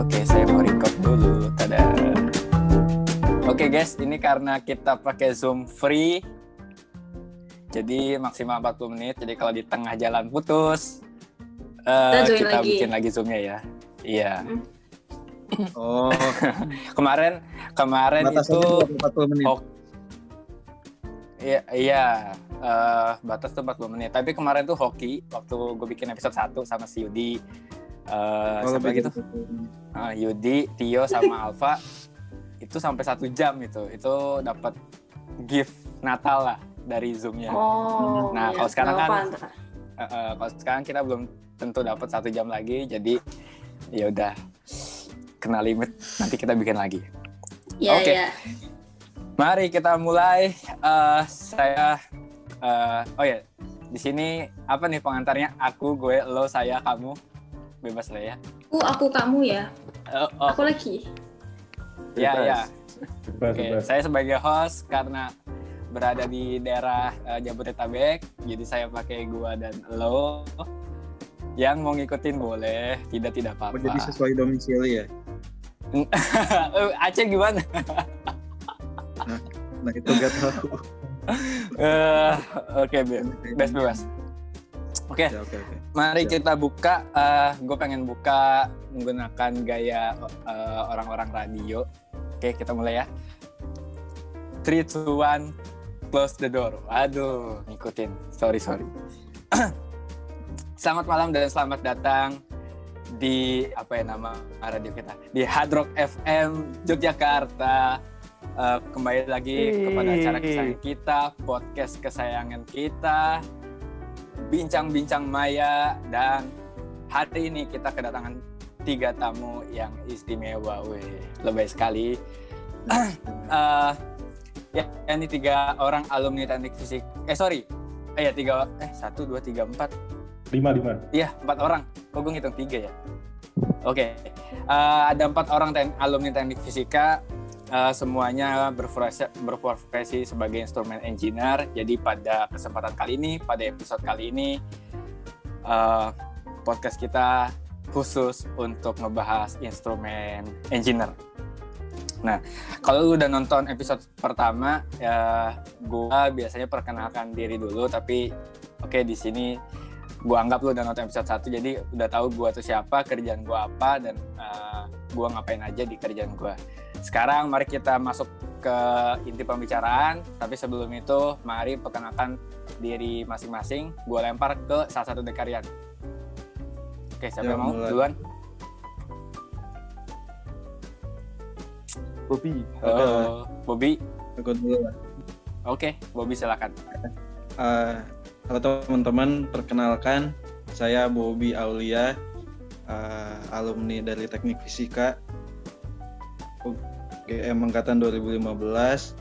Oke, saya mau record dulu. Tada. Oke guys, ini karena kita pakai Zoom free. Jadi maksimal 40 menit. Jadi kalau di tengah jalan putus, eh, Kita lagi. bikin lagi Zoom-nya ya. Iya. Oh, Kemarin kemarin batasnya itu 40 menit. Oh, Iya, iya. Eh, batas tuh 40 menit. Tapi kemarin tuh hoki waktu gue bikin episode 1 sama si Yudi. Eh, Oh, siapa lebih gitu? dari 40 menit. Eh, Yudi, Tio sama Alfa itu sampai satu jam itu. Itu dapat gift Natal lah dari Zoom-nya. Oh. Nah, iya. kalau sekarang kan-. Eh, eh, kalau sekarang kita belum tentu dapat satu jam lagi. Jadi ya udah kena limit. Nanti kita bikin lagi. Iya, Oke. iya. Mari kita mulai. Eh, saya, eh, oh ya, di sini apa nih pengantarnya? Aku, gue, lo, saya, kamu, bebas lah ya. Aku, aku kamu ya. Eh, oh, Aku lagi. ya, Bebas. ya. Bebas, Oke, bebas. saya sebagai host karena berada di daerah eh, Jabodetabek, jadi saya pakai gua dan lo. Yang mau ngikutin boleh, tidak tidak Oh, apa-apa. jadi sesuai domisili ya. Eh, Aceh gimana? Nah, itu gak tahu. Eh, Oke, be- bebas bebas. Oke, Ya, oke, oke. Mari Siap. kita buka. gue pengen buka menggunakan gaya eh, orang-orang radio. Oke, kita mulai ya. 3, 2, 1, close the door. Aduh, ngikutin. Sorry, sorry. selamat malam dan selamat datang di apa ya nama radio kita di Hard Rock FM Yogyakarta. Eh, kembali lagi kepada acara kesayangan kita, podcast kesayangan kita, bincang-bincang Maya dan hari ini kita kedatangan tiga tamu yang istimewa, weh, lebay sekali. Eh, ya, ini tiga orang alumni teknik fisik. Eh sorry, eh ya tiga, eh satu dua tiga empat, Lima, lima. iya empat orang. Kok gue ngitung tiga ya? Oke, Eh, ada empat orang ten- alumni teknik fisika. Eh, semuanya berprofesi, berprofesi sebagai instrumen engineer. Jadi pada kesempatan kali ini, pada episode kali ini, eh, podcast kita khusus untuk ngebahas instrumen engineer. Nah, kalau lu udah nonton episode pertama, ya gua biasanya perkenalkan diri dulu, tapi oke di sini gua anggap lu udah nonton episode 1 jadi udah tahu gua tuh siapa, kerjaan gua apa dan eh, gua ngapain aja di kerjaan gua. Sekarang mari kita masuk ke inti pembicaraan, tapi sebelum itu mari perkenalkan diri masing-masing. Gua lempar ke salah satu dari kalian. Oke, siapa Ya, yang mau mulai. duluan? Kopi. Oh, Bobby. Aku dulu lah. Oke, Bobby silakan. Halo teman-teman, perkenalkan saya Bobby Aulia, eh, alumni dari Teknik Fisika UGM angkatan 2015.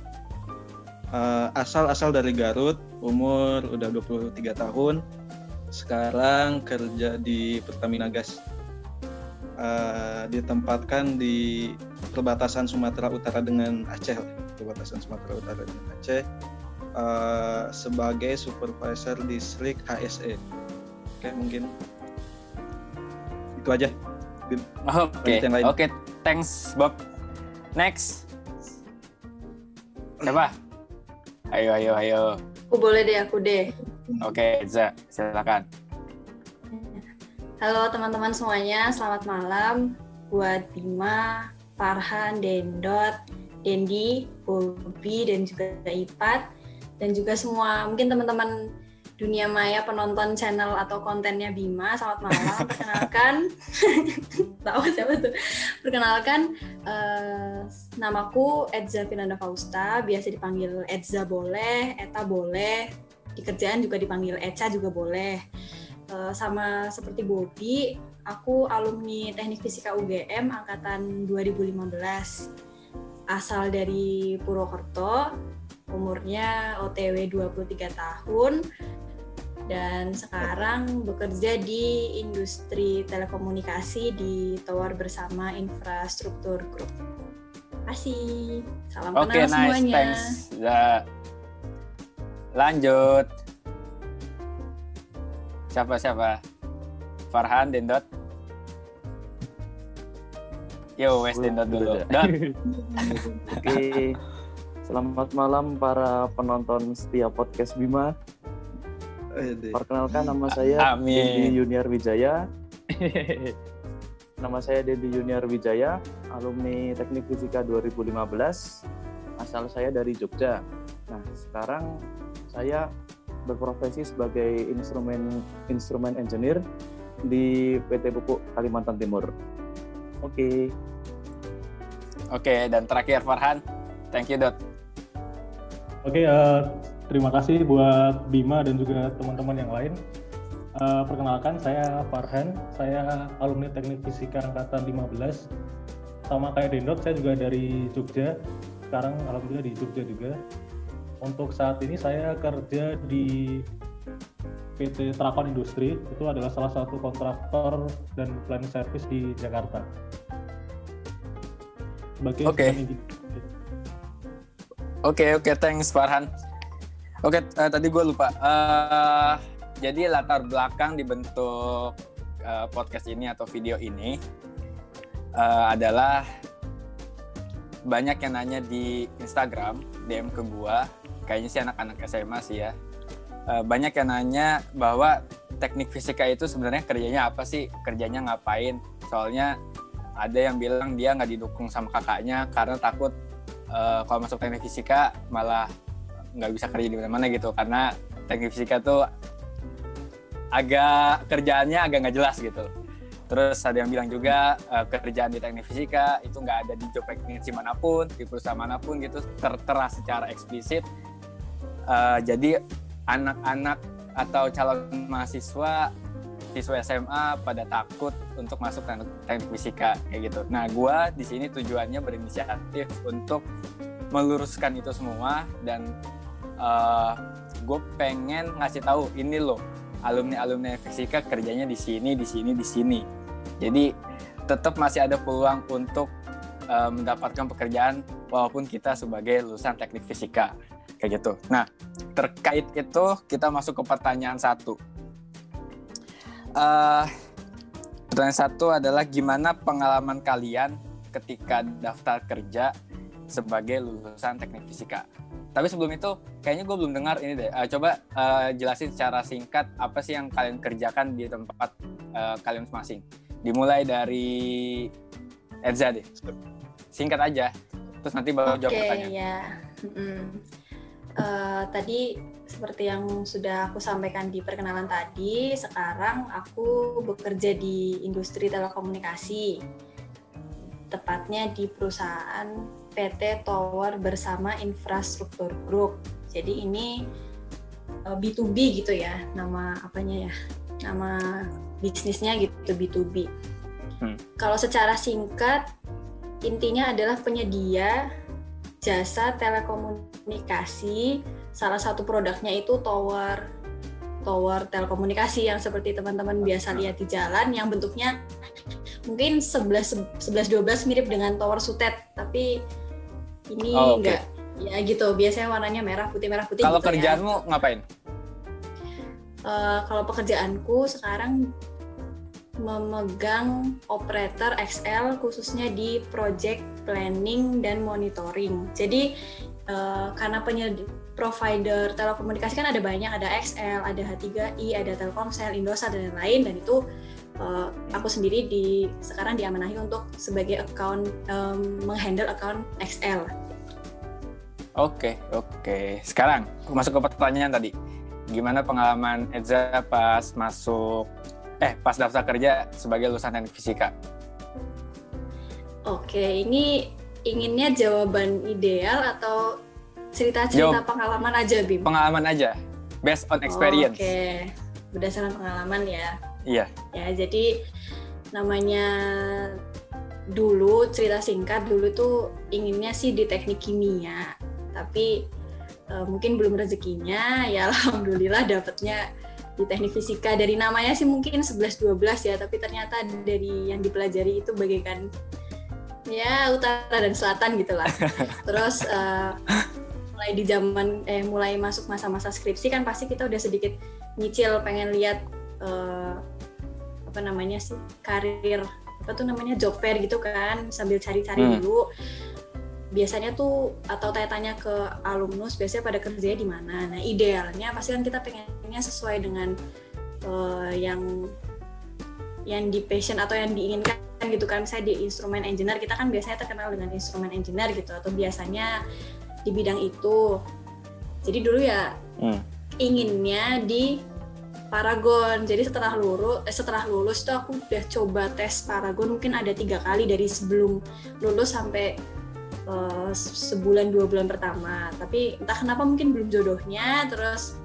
Eh, asal-asal dari Garut, umur udah 23 tahun. Sekarang kerja di Pertamina Gas. Eh, ditempatkan di perbatasan Sumatera Utara dengan Aceh, perbatasan Sumatera Utara dengan Aceh eh, sebagai supervisor distrik HSE. Oke, mungkin itu aja. Oke, Lanjut yang lain. oke, thanks Bob. Next. Siapa? Ayo, ayo, ayo. Aku boleh deh, aku deh. Oke, Za, silakan. Halo teman-teman semuanya, selamat malam. Buat Bima, Farhan, Dendot, Dendi, Bobby, dan juga Ipat. Dan juga semua, mungkin teman-teman dunia maya penonton channel atau kontennya Bima, selamat malam. Perkenalkan, tahu siapa tuh? Perkenalkan, eh, namaku Edza Finanda Fausta, biasa dipanggil Edza boleh, Eta boleh, di kerjaan juga dipanggil Eca juga boleh. Eh, sama seperti Bobby, aku alumni Teknik Fisika UGM angkatan 2015. Asal dari Purwokerto, umurnya OTW 23 tahun dan sekarang bekerja di industri telekomunikasi di Tower Bersama Infrastruktur Group. Kasih. Salam Oke, kenal nice, semuanya. thanks. Za. Lanjut. Siapa siapa? Farhan, Dendot. Yo, Wes Dendot dulu. Dot. Oke. Selamat malam para penonton setiap podcast Bima. Perkenalkan nama saya. Dendi Junior Wijaya. nama saya Dendi Junior Wijaya, alumni Teknik Fisika 2015. Asal saya dari Jogja. Nah, sekarang saya berprofesi sebagai instrumen instrumen engineer di PT Pupuk Kalimantan Timur. Oke. Oke, dan terakhir Farhan. Thank you, Dot. Oke, eh, terima kasih buat Bima dan juga teman-teman yang lain. Eh, perkenalkan, saya Farhan. Saya alumni Teknik Fisika Angkatan 15. Sama kayak Dendot, saya juga dari Jogja. Sekarang alhamdulillah di Jogja juga. Untuk saat ini saya kerja di PT Trakon Industri. Itu adalah salah satu kontraktor dan planning service di Jakarta. Oke. Oke, oke, thanks Farhan. Oke, eh, tadi gue lupa. Eh, jadi latar belakang dibentuk eh, podcast ini atau video ini eh, adalah banyak yang nanya di Instagram, DM ke gua, kayaknya sih anak-anak SMA sih ya. Eh, banyak yang nanya bahwa teknik fisika itu sebenarnya kerjanya apa sih? Kerjanya ngapain? Soalnya ada yang bilang dia nggak didukung sama kakaknya karena takut eh, kalau masuk teknik fisika malah nggak bisa kerja di mana-mana gitu karena teknik fisika tuh agak kerjaannya agak nggak jelas gitu. Terus ada yang bilang juga eh, kerjaan di teknik fisika itu nggak ada di job vacancy mana pun, di perusahaan mana pun gitu tertera secara eksplisit. Eh, jadi anak-anak atau calon mahasiswa siswa SMA pada takut untuk masuk teknik, teknik fisika kayak gitu. Nah, gua di sini tujuannya berinisiatif untuk meluruskan itu semua dan gue pengen ngasih tahu ini loh alumni alumni fisika kerjanya di sini di sini di sini. Jadi tetap masih ada peluang untuk eh, mendapatkan pekerjaan walaupun kita sebagai lulusan teknik fisika kayak gitu. Nah terkait itu kita masuk ke pertanyaan satu. Eh, pertanyaan satu adalah gimana pengalaman kalian ketika daftar kerja sebagai lulusan teknik fisika? Tapi sebelum itu, kayaknya gue belum dengar ini deh. Eh, coba eh, jelasin secara singkat apa sih yang kalian kerjakan di tempat eh, kalian masing-masing. Dimulai dari Edza deh. Singkat aja. Terus nanti baru jawab Oke, pertanyaan. ya. Eh, tadi seperti yang sudah aku sampaikan di perkenalan tadi, sekarang aku bekerja di industri telekomunikasi. Tepatnya di perusahaan PT Tower bersama Infrastruktur Group. Jadi ini eh, B2B gitu ya, nama apanya ya? Nama bisnisnya gitu B2B. Hmm. Kalau secara singkat intinya adalah penyedia jasa telekomunikasi. Salah satu produknya itu tower tower telekomunikasi yang seperti teman-teman biasa lihat di jalan yang bentuknya mungkin 11 11 12 mirip dengan tower sutet, tapi ini Oh, oke. enggak ya gitu. Biasanya warnanya merah putih merah putih Kalau gitu ya. kerjaanmu ngapain? Eh, kalau pekerjaanku sekarang memegang operator XL khususnya di project planning dan monitoring. Jadi eh, karena penyed- provider telekomunikasi kan ada banyak, ada XL, ada H3i, ada Telkomsel, Indosat dan lain-lain dan itu eh, aku sendiri di sekarang diamanahi untuk sebagai account em, menghandle account XL. Oke, oke. Sekarang masuk ke pertanyaan tadi. Gimana pengalaman Edza pas masuk eh pas daftar kerja sebagai lulusan teknik fisika? Oke, ini inginnya jawaban ideal atau cerita-cerita pengalaman aja, Bim? Pengalaman aja, based on experience. Oke, berdasarkan pengalaman ya. Iya. Ya, jadi namanya dulu cerita singkat dulu tuh inginnya sih di teknik kimia, tapi eh, mungkin belum rezekinya. Ya alhamdulillah dapatnya di teknik fisika. Dari namanya sih mungkin 11-12 ya, tapi ternyata dari yang dipelajari itu bagaikan ya utara dan selatan gitu lah. Terus eh, mulai di zaman eh mulai masuk masa-masa skripsi kan pasti kita udah sedikit nyicil pengen lihat eh, apa namanya sih karir apa tuh namanya job fair gitu kan sambil cari-cari Hmm. dulu biasanya tuh atau tanya-tanya ke alumnus biasanya pada kerjanya di mana nah idealnya pasti kan kita pengennya sesuai dengan eh, yang yang di passion atau yang diinginkan gitu kan misalnya di instrumen engineer kita kan biasanya terkenal dengan instrumen engineer gitu atau biasanya di bidang itu jadi dulu ya Hmm. inginnya di Paragon. Jadi setelah lulus eh, setelah lulus tuh aku udah coba tes Paragon mungkin ada tiga kali dari sebelum lulus sampai eh, sebulan dua bulan pertama. Tapi entah kenapa mungkin belum jodohnya terus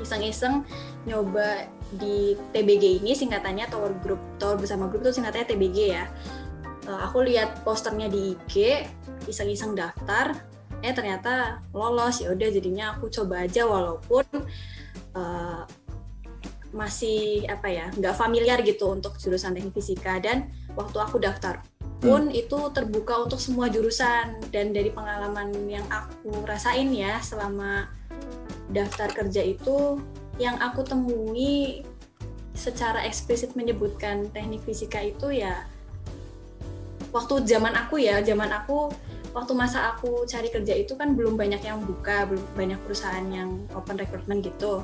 iseng-iseng nyoba di TBG ini singkatannya Tower Group. Tower bersama grup itu singkatannya TBG ya. Eh, aku lihat posternya di IG iseng-iseng daftar eh ternyata lolos. Ya udah jadinya aku coba aja walaupun eh, masih apa ya nggak familiar gitu untuk jurusan teknik fisika. Dan waktu aku daftar pun itu terbuka untuk semua jurusan. Dan dari pengalaman yang aku rasain ya selama daftar kerja itu yang aku temui secara eksplisit menyebutkan teknik fisika itu ya waktu zaman aku ya zaman aku waktu masa aku cari kerja itu kan belum banyak yang buka belum banyak perusahaan yang open recruitment gitu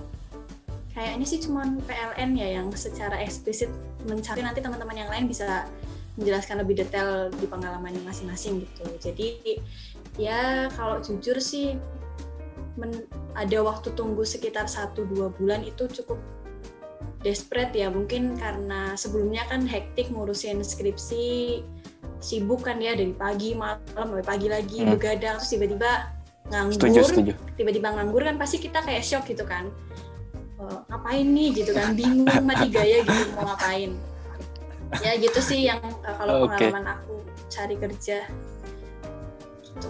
kayaknya sih cuman PLN ya yang secara eksplisit mencari. Nanti teman-teman yang lain bisa menjelaskan lebih detail di pengalamannya masing-masing gitu. Jadi ya kalau jujur sih men- ada waktu tunggu sekitar 1-2 bulan itu cukup desperate ya. Mungkin karena sebelumnya kan hektik ngurusin skripsi sibuk kan ya dari pagi malam sampai pagi lagi Hmm. begadang terus tiba-tiba nganggur. Tiba-tiba nganggur kan pasti kita kayak shock gitu kan Eh, ngapain nih gitu kan bingung mati gaya gitu mau ngapain ya gitu sih yang eh, kalau Oke. pengalaman aku cari kerja gitu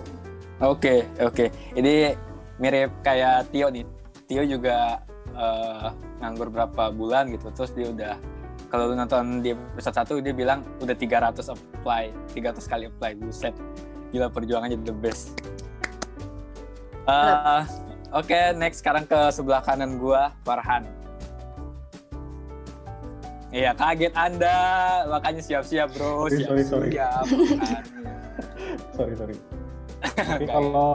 Oke, oke. Ini mirip kayak Tio nih. Tio juga eh, nganggur berapa bulan gitu, terus dia udah kalau lu nonton di episode satu dia bilang udah 300 apply, 300 kali apply, buset. Gila perjuangannya the best. Eh, oke, next sekarang ke sebelah kanan gua, Farhan. Iya, kaget Anda, makanya siap-siap bro, Sorry, sorry, sorry. Makanya. sorry sorry Oke kalau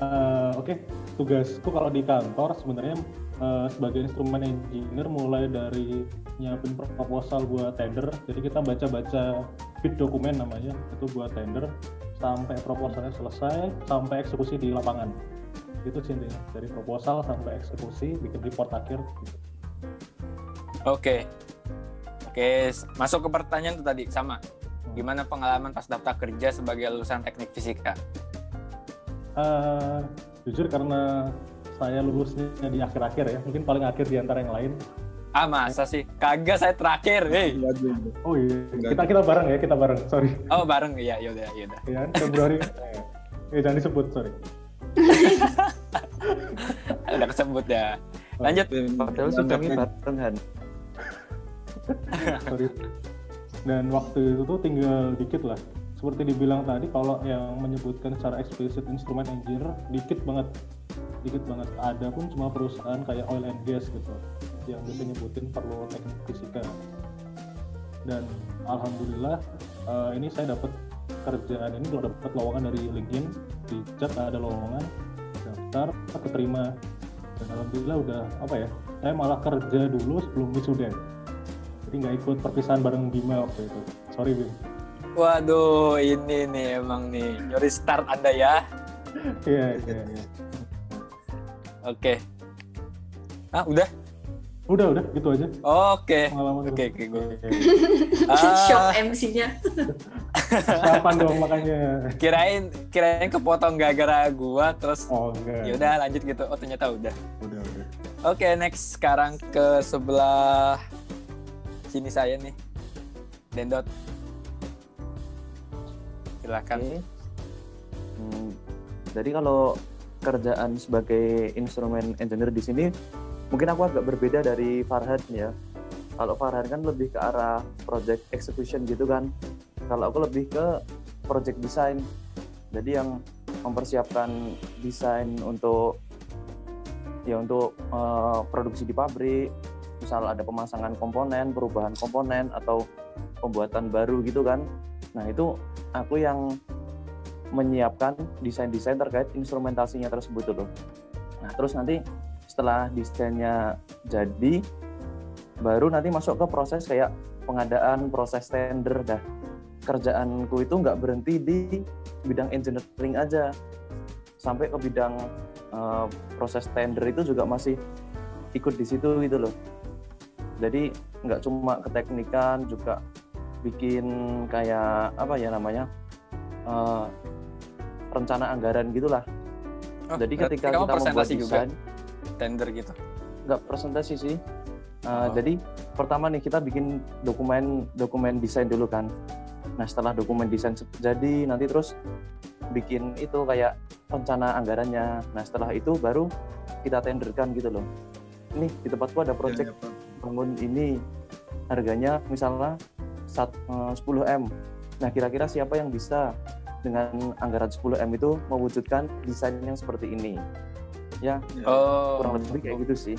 eh, oke tugasku kalau di kantor sebenarnya eh, sebagai instrumen engineer mulai dari nyiapin proposal buat tender jadi kita baca-baca bid dokumen namanya itu buat tender sampai proposalnya selesai sampai eksekusi di lapangan itu sih intinya dari proposal sampai eksekusi bikin report akhir gitu. Oke. Oke, masuk ke pertanyaan tuh tadi sama. Gimana pengalaman pas daftar kerja sebagai lulusan teknik fisika? Eh, jujur karena saya lulusnya di akhir-akhir ya mungkin paling akhir di antara yang lain Ah masa sih? Kagak saya terakhir, hei. oh iya kita kita bareng ya kita bareng sorry Oh bareng ya, yaudah, yaudah. ya kan? Februari eh, jangan disebut sorry Udah kesebut ya. Lanjut. Padahal sidangnya bareng Han. sorry dan waktu itu tuh tinggal dikit lah seperti dibilang tadi kalau yang menyebutkan secara eksplisit instrumen engineer dikit banget dikit banget ada pun cuma perusahaan kayak oil and gas gitu yang biasa nyebutin perlu teknik fisika dan alhamdulillah eh, ini saya dapat kerjaan ini kalau dapat lowongan dari LinkedIn di chat ada lowongan daftar keterima dan alhamdulillah udah apa ya saya malah kerja dulu sebelum wisuda jadi nggak ikut perpisahan bareng Bima waktu itu sorry Bim Waduh, ini nih emang nih nyuri start Anda ya. iya iya iya Oke. Ah, udah? Udah udah gitu aja Oke. pengalaman Oke, oke, gue. Shock Ah, MC-nya Kapan dong makanya kirain kirain kepotong gara-gara gua terus oh enggak ya udah lanjut gitu. Oh, ternyata udah. udah udah Oke, next sekarang ke sebelah sini saya nih. Dendot. Silakan. Oke. Hmm, jadi kalau kerjaan sebagai instrumen engineer di sini mungkin aku agak berbeda dari Farhan ya. Kalau Farhan kan lebih ke arah project execution gitu kan. Kalau aku lebih ke project design. Jadi yang mempersiapkan desain untuk ya untuk eh, produksi di pabrik, misal ada pemasangan komponen, perubahan komponen atau pembuatan baru gitu kan. Nah itu aku yang menyiapkan desain-desain terkait instrumentasinya tersebut tuh. Nah terus nanti setelah desainnya jadi, baru nanti masuk ke proses kayak pengadaan, proses tender, dah kerjaanku itu nggak berhenti di bidang engineering aja, sampai ke bidang uh, proses tender itu juga masih ikut di situ gitu loh. Jadi nggak cuma keteknikan, juga bikin kayak apa ya namanya uh, rencana anggaran gitulah. Oh, Jadi ketika kita membuat juga? Tender gitu. nggak presentasi sih. Uh, Oh. Jadi pertama nih kita bikin dokumen dokumen desain dulu kan. Nah setelah dokumen desain jadi nanti terus bikin itu kayak rencana anggarannya. Nah setelah itu baru kita tenderkan gitu loh. Nih di tempatku ada project Ya, ya, Pak. bangun ini harganya misalnya sat- eh, 10 m. Nah kira-kira siapa yang bisa dengan anggaran 10 m itu mewujudkan desain yang seperti ini? Ya Ya. Oh, kurang lebih kayak gitu sih.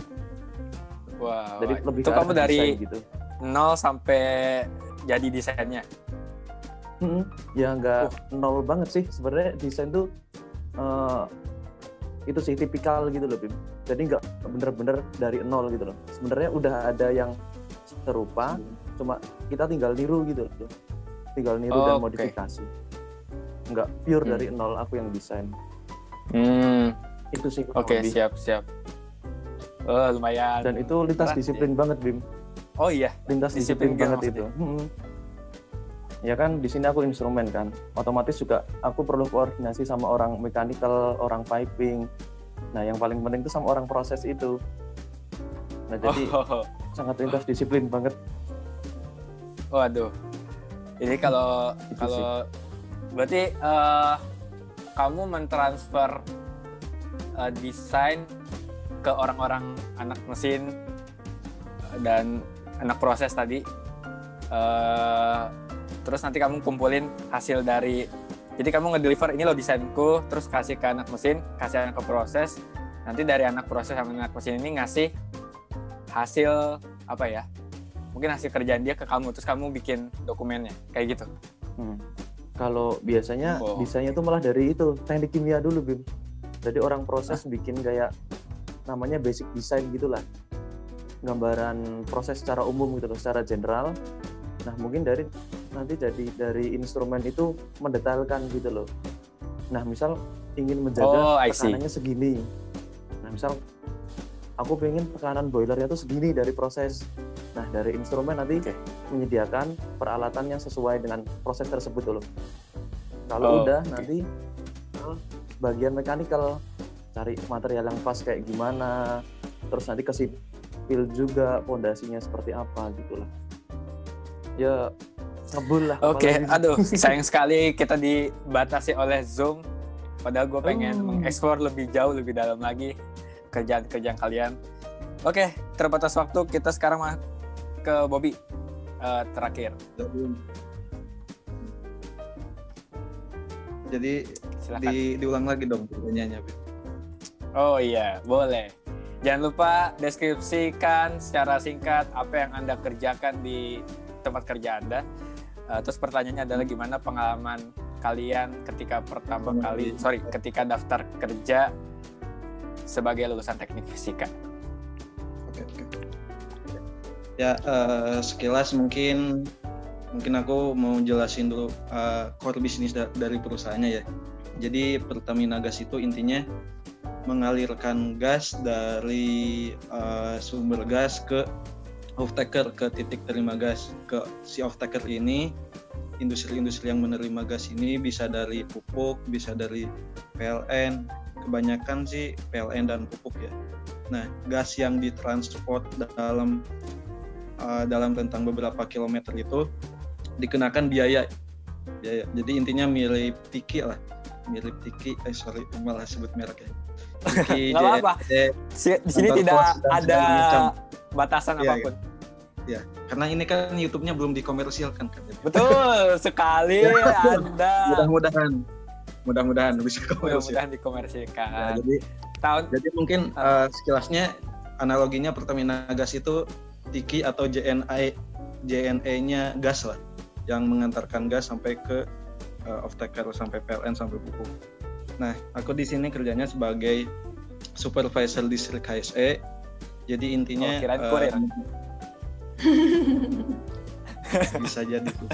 Wow. Jadi lebih itu ke kamu dari gitu. nol sampai jadi desainnya. Mm-mm. Ya nggak nol banget sih sebenarnya desain tuh eh, itu sih tipikal gitu loh Bim. Jadi nggak bener-bener dari nol gitu loh. Sebenarnya udah ada yang serupa, cuma kita tinggal niru gitu loh. Tinggal niru Oh, dan modifikasi. Nggak pure Hmm. dari nol aku yang desain. Hmm. Itu sih Oke, lebih. siap, siap. Oh, lumayan. Dan itu lintas disiplin banget Bim. Oh iya. lintas Disiplin disiplin, banget itu. Hmm. Ya kan di sini aku instrumen kan, otomatis juga aku perlu koordinasi sama orang mechanical, orang piping. Nah yang paling penting itu sama orang proses itu. Nah jadi Oh, sangat lintas disiplin banget. waduh. Jadi kalau kalau berarti eh, kamu mentransfer eh, desain ke orang-orang anak mesin dan anak proses tadi. Eh, terus nanti kamu kumpulin hasil dari jadi kamu ngedeliver ini loh desainku terus kasih ke anak mesin kasih anak ke proses nanti dari anak proses sama anak mesin ini ngasih hasil apa ya mungkin hasil kerjaan dia ke kamu terus kamu bikin dokumennya kayak gitu Hmm. Kalau biasanya Oh. desainnya tuh malah dari itu teknik kimia dulu Bim. Jadi orang proses bikin kayak namanya basic design gitulah. Gambaran proses secara umum gitu loh, secara general. Nah mungkin dari nanti jadi dari instrumen itu mendetailkan gitu loh. Nah misal ingin menjaga Oh, tekanannya segini. Nah misal aku pengen tekanan boilernya tuh segini dari proses. Nah dari instrumen nanti Oke. menyediakan peralatan yang sesuai dengan proses tersebut dulu. Kalau Oh, udah oke. nanti bagian mechanical cari material yang pas kayak gimana, terus nanti ke sipil juga pondasinya seperti apa gitulah. Ya ngebul lah. Oke, apalagi. aduh, sayang sekali kita dibatasi oleh Zoom. Padahal gue pengen Oh. mengeksplor lebih jauh, lebih dalam lagi kerjaan-kerjaan kalian. Oke, terbatas waktu, kita sekarang mah ke Bobby Eh, terakhir. Jadi, Silakan. di, diulang lagi dong pertanyaannya. Oh iya, boleh. Jangan lupa deskripsikan secara singkat apa yang Anda kerjakan di tempat kerja Anda. Eh, terus pertanyaannya adalah gimana pengalaman kalian ketika pertama kali, sorry, ketika daftar kerja sebagai lulusan teknik fisika. Oke, oke. Ya eh, sekilas mungkin mungkin aku mau jelasin dulu eh, core bisnis da- dari perusahaannya ya. Jadi Pertamina Gas itu intinya mengalirkan gas dari eh, sumber gas ke off-taker ke titik terima gas. Ke si off-taker ini industri-industri yang menerima gas ini bisa dari pupuk, bisa dari PLN, kebanyakan sih PLN dan pupuk ya. Nah, gas yang ditransport dalam uh, dalam tentang beberapa kilometer itu dikenakan biaya. biaya. Jadi intinya mirip Tiki lah, mirip Tiki. Eh sorry, malah sebut merek ya. Tiki, Nggak. Si- Di sini tidak ada batasan Iya, apa pun. Karena ini kan YouTube-nya belum dikomersilkan kan. Betul sekali Anda. Mudah-mudahan, mudah-mudahan bisa komersil. Mudah-mudahan Nah, dikomersilkan. jadi Tahun Jadi mungkin uh, sekilasnya analoginya Pertamina Gas itu Tiki atau JNI JNE-nya gas lah. Yang mengantarkan gas sampai ke uh, off taker sampai PLN sampai pupuk. Nah, aku di sini kerjanya sebagai supervisor distrik HSE. Jadi intinya Oh, kirain uh, bisa jadi tuh.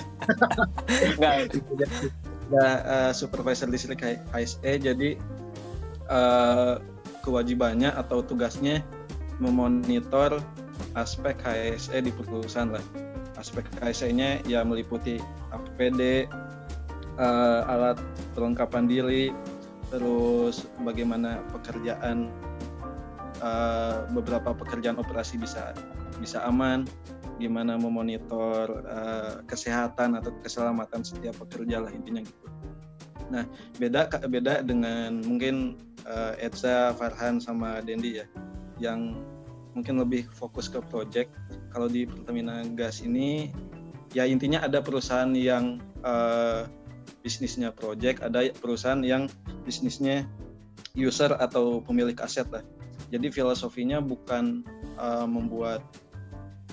Enggak. Nah, uh, supervisor listrik H- HSE jadi uh, kewajibannya atau tugasnya memonitor aspek HSE di perusahaan lah. Aspek HSE-nya ya meliputi APD, uh, alat perlengkapan diri, terus bagaimana pekerjaan uh, beberapa pekerjaan operasi bisa bisa aman, gimana memonitor uh, kesehatan atau keselamatan setiap pekerja lah intinya gitu. Nah beda beda dengan mungkin uh, Edza, Farhan sama Dendi ya, yang mungkin lebih fokus ke project. Kalau di Pertamina Gas ini ya intinya ada perusahaan yang uh, bisnisnya project, ada perusahaan yang bisnisnya user atau pemilik aset lah. Jadi filosofinya bukan uh, membuat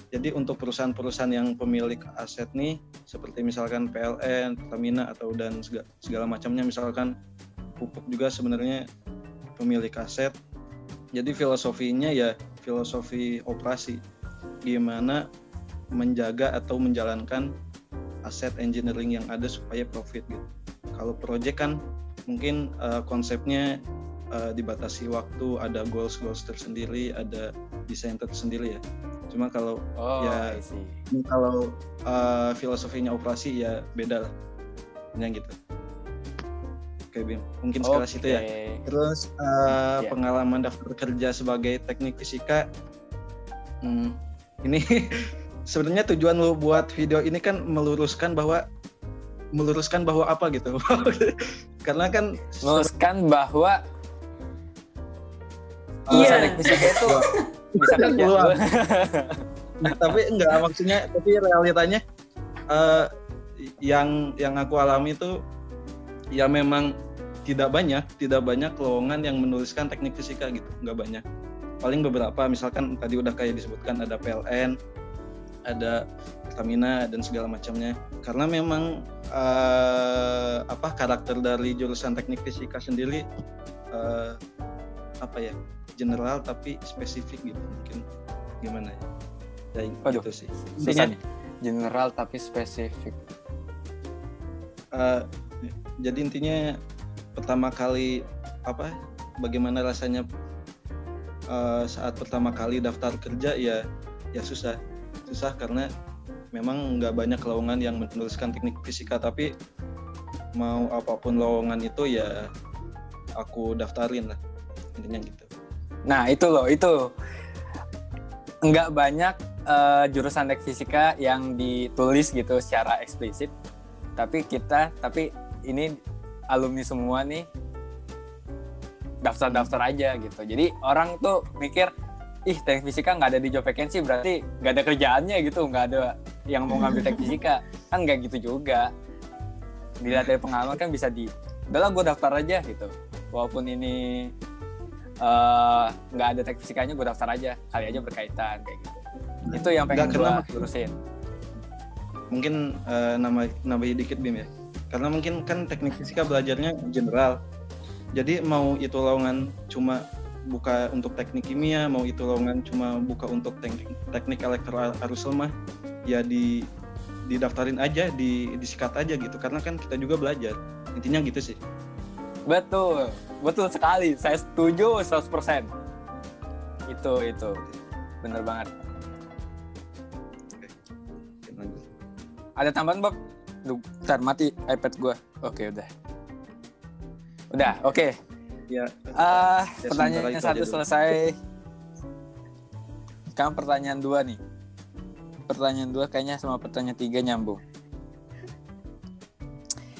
jadi untuk perusahaan-perusahaan yang pemilik aset nih, seperti misalkan PLN, Pertamina atau dan segala, segala macamnya, misalkan pupuk juga sebenarnya pemilik aset. Jadi filosofinya ya filosofi operasi, gimana menjaga atau menjalankan aset engineering yang ada supaya profit gitu. Kalau project kan mungkin uh, konsepnya uh, dibatasi waktu, ada goals goals tersendiri, ada desain tersendiri ya. Cuma kalau Oh, Ya. Kalau uh, filosofinya operasi ya beda lah yang gitu oke Bim mungkin sekarang situ ya terus uh, Ya. pengalaman daftar kerja sebagai teknik fisika hmm, ini sebenarnya tujuan lu buat video ini kan meluruskan bahwa meluruskan bahwa apa gitu. Karena kan Meluruskan bahwa Iya. fisika itu bisa kerja. Nah, tapi enggak maksudnya tapi realitanya eh, yang yang aku alami itu ya memang tidak banyak tidak banyak lowongan yang menuliskan teknik fisika gitu. Nggak banyak paling beberapa misalkan tadi udah kayak disebutkan ada PLN ada Pertamina dan segala macamnya karena memang eh, apa karakter dari jurusan teknik fisika sendiri eh, apa ya general tapi spesifik gitu mungkin gimana ya ya Waduh, gitu sih Susah intinya nih. General tapi spesifik. eh, jadi intinya pertama kali apa bagaimana rasanya eh, saat pertama kali daftar kerja ya ya susah. Susah karena memang nggak banyak lowongan yang menuliskan teknik fisika tapi mau apa pun lowongan itu ya aku daftarin lah intinya gitu. Nah itu loh itu. Nggak banyak eh, jurusan teknik fisika yang ditulis gitu secara eksplisit. Tapi kita tapi ini alumni semua nih daftar-daftar aja gitu. Jadi orang tuh mikir ih teknik fisika nggak ada di job vacancy berarti nggak ada kerjaannya gitu nggak ada yang mau ngambil teknik fisika. Kan nggak gitu juga. Dilihat dari pengalaman kan bisa di udahlah gue daftar aja gitu. Walaupun ini eh, nggak ada teknik fisikanya gue daftar aja. Kali aja berkaitan kayak gitu. Itu yang pengen gue lurusin. Mungkin eh, nama nambahin dikit bim ya. Karena mungkin kan teknik fisika belajarnya general jadi mau itu lowongan cuma buka untuk teknik kimia mau itu lowongan cuma buka untuk teknik teknik elektro arus lemah ya di didaftarin aja di disikat aja gitu. Karena kan kita juga belajar. Intinya gitu sih. Betul. Betul sekali. Saya setuju 100% itu itu. Bener banget. Oke, ada tambahan Bob? Duh, ntar mati iPad gue oke udah udah oke ya Ah, Ya, sementara satu itu aja dulu. selesai. Sekarang pertanyaan dua nih. Pertanyaan dua kayaknya sama pertanyaan tiga nyambung.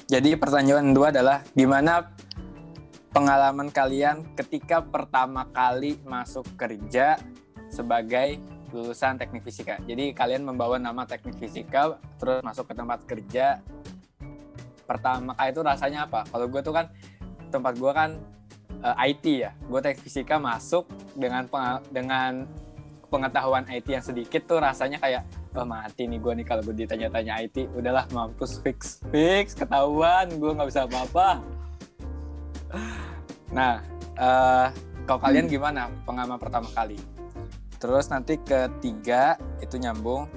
Jadi pertanyaan dua adalah gimana pengalaman kalian ketika pertama kali masuk kerja sebagai lulusan teknik fisika. Jadi kalian membawa nama teknik fisika terus masuk ke tempat kerja. Pertama kali itu rasanya apa? Kalau gue tuh kan tempat gue kan eh, IT ya. Gue teknik fisika masuk dengan penga- dengan pengetahuan IT yang sedikit tuh rasanya kayak Wah mati nih gue nih kalau gue ditanya-tanya IT, udahlah mampus fix, fix ketahuan gue nggak bisa apa-apa. Nah, eh kalau kalian gimana pengalaman pertama kali? Terus nanti ketiga itu nyambung.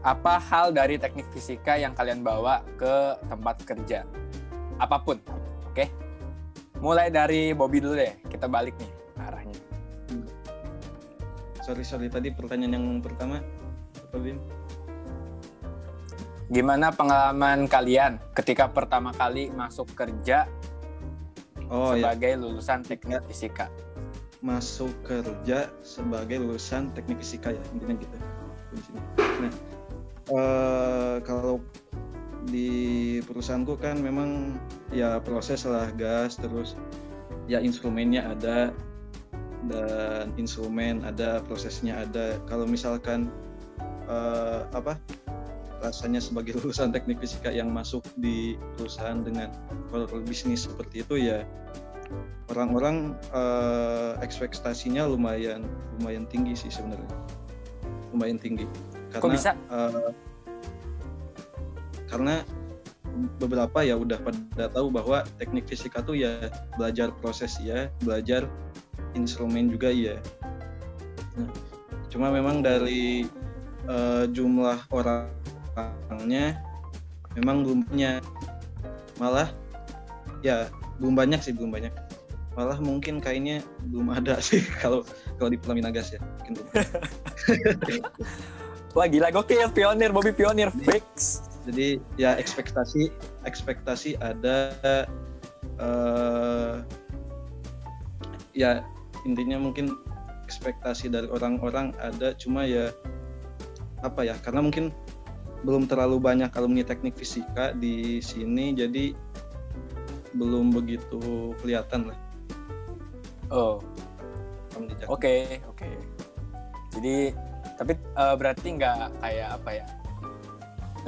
Apa hal dari teknik fisika yang kalian bawa ke tempat kerja? Apa pun, oke? Mulai dari Bobby dulu deh, kita balik nih arahnya. Sorry sorry tadi pertanyaan yang pertama apa Bim? Gimana pengalaman kalian ketika pertama kali masuk kerja Oh ya sebagai lulusan teknik fisika? masuk kerja sebagai lulusan teknik fisika ya intinya gitu. Nah eh, kalau di perusahaanku kan memang ya proses lah gas terus ya instrumennya ada dan instrumen ada prosesnya ada. Kalau misalkan eh, apa rasanya sebagai lulusan teknik fisika yang masuk di perusahaan dengan core bisnis seperti itu ya orang-orang eh, ekspektasinya lumayan lumayan tinggi sih sebenarnya. Lumayan tinggi. Karena Kok bisa? eh, karena beberapa ya udah pada tahu bahwa teknik fisika tuh ya belajar proses ya belajar instrumen juga ya. Nah, cuma memang dari eh, jumlah orangnya memang belum punya malah ya belum banyak sih belum banyak. Malah mungkin kayaknya belum ada sih kalau kalau di Pelaminagas ya mungkin belum. Wah gila. Gokil, pionir, Bobby pionir, fix. Jadi ya ekspektasi ekspektasi ada eh ya intinya mungkin ekspektasi dari orang-orang ada cuma ya apa ya karena mungkin belum terlalu banyak alumni teknik fisika di sini jadi belum begitu kelihatan lah Oh, oke, oke. Jadi, tapi eh, berarti nggak kayak apa ya?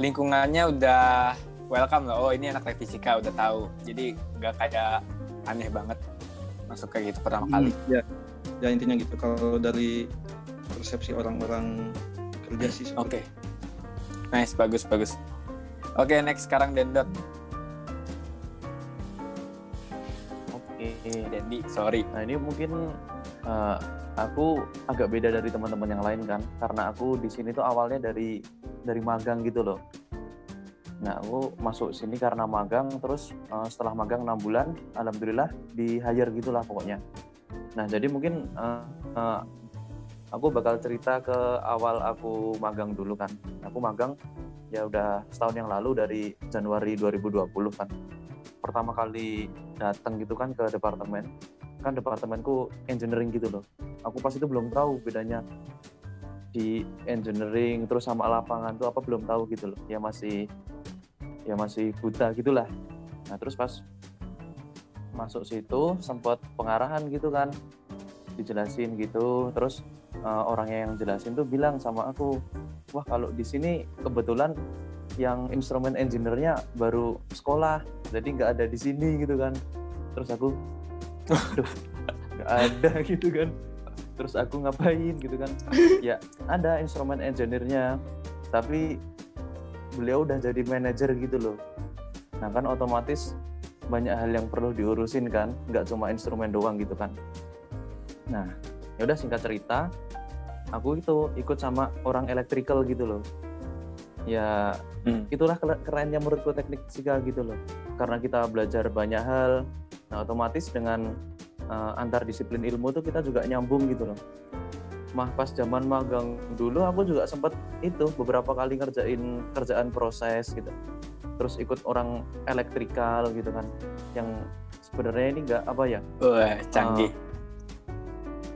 Lingkungannya udah welcome lah. Oh ini anak teknik fisika udah tahu. Jadi nggak kayak aneh banget masuk kayak gitu pertama kali. Hmm, ya ya intinya gitu kalau dari persepsi orang-orang kerja sih Oke. seperti Nice, bagus, bagus. Oke, next sekarang Dendot. Oke. Dendi, sorry. Nah ini mungkin eh, aku agak beda dari teman-teman yang lain kan, karena aku di sini tuh awalnya dari dari magang gitu loh. Nah aku masuk sini karena magang, terus eh, setelah magang enam bulan, alhamdulillah di hire gitulah pokoknya. Nah jadi mungkin eh, eh, aku bakal cerita ke awal aku magang dulu kan. Aku magang ya udah setahun yang lalu dari Januari 2020 kan. Pertama kali datang gitu kan ke departemen kan departemenku engineering gitu loh. Aku pas itu belum tahu bedanya di engineering terus sama lapangan tuh apa belum tahu gitu loh. Ya masih ya masih buta gitulah. Nah terus pas masuk situ sempat pengarahan gitu kan dijelasin gitu. Terus eh, orangnya yang jelasin tuh bilang sama aku wah kalau di sini kebetulan yang instrumen engineer-nya baru sekolah jadi nggak ada di sini gitu kan. Terus aku aduh nggak ada gitu kan. Terus aku ngapain gitu kan. Ya ada instrumen engineer-nya tapi beliau udah jadi manajer gitu loh. Nah kan otomatis banyak hal yang perlu diurusin kan nggak cuma instrumen doang gitu kan. Nah ya udah singkat cerita aku itu ikut sama orang electrical gitu loh. Ya Hmm. itulah kerennya menurutku teknik fisika gitu loh. Karena kita belajar banyak hal nah otomatis dengan uh, antar disiplin ilmu tuh kita juga nyambung gitu loh. Mah pas zaman magang dulu aku juga sempat itu beberapa kali ngerjain kerjaan proses gitu. Terus ikut orang elektrikal gitu kan yang sebenarnya ini enggak apa ya Wah, canggih.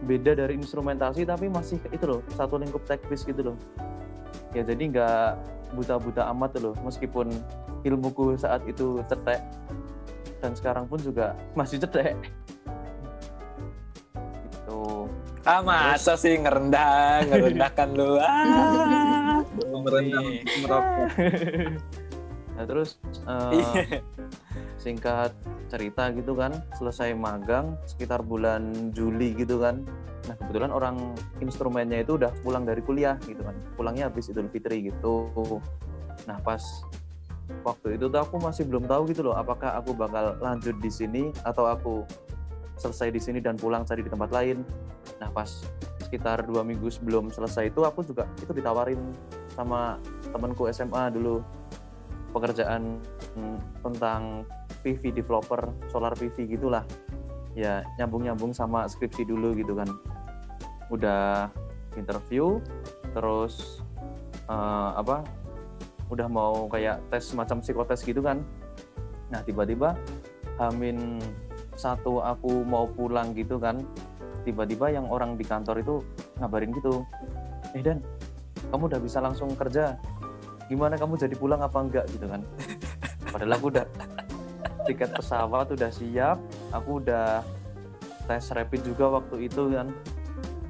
beda dari instrumentasi tapi masih itu loh satu lingkup teknis gitu loh. Ya jadi nggak buta-buta amat tuh loh meskipun ilmuku saat itu cetek dan sekarang pun juga masih cetek gitu ah, masa sih ngerendah, ngerendahkan lu. Ah. merokok nah terus Iya. singkat cerita gitu kan selesai magang sekitar bulan Juli gitu kan Nah kebetulan orang instrumennya itu udah pulang dari kuliah gitu kan, pulangnya habis Idul Fitri gitu. Nah pas waktu itu tuh aku masih belum tahu gitu loh, apakah aku bakal lanjut di sini atau aku selesai di sini dan pulang cari di tempat lain. Nah pas sekitar dua minggu sebelum selesai itu aku juga itu ditawarin sama temanku SMA dulu pekerjaan tentang PV developer solar PV gitulah ya nyambung-nyambung sama skripsi dulu gitu kan udah interview terus uh, apa udah mau kayak tes semacam psikotes gitu kan. Nah tiba-tiba Hamin satu aku mau pulang gitu kan tiba-tiba yang orang di kantor itu ngabarin gitu eh Dan kamu udah bisa langsung kerja. Gimana kamu jadi pulang apa enggak? gitu kan. Padahal aku udah tiket pesawat udah siap aku udah tes rapid juga waktu itu kan.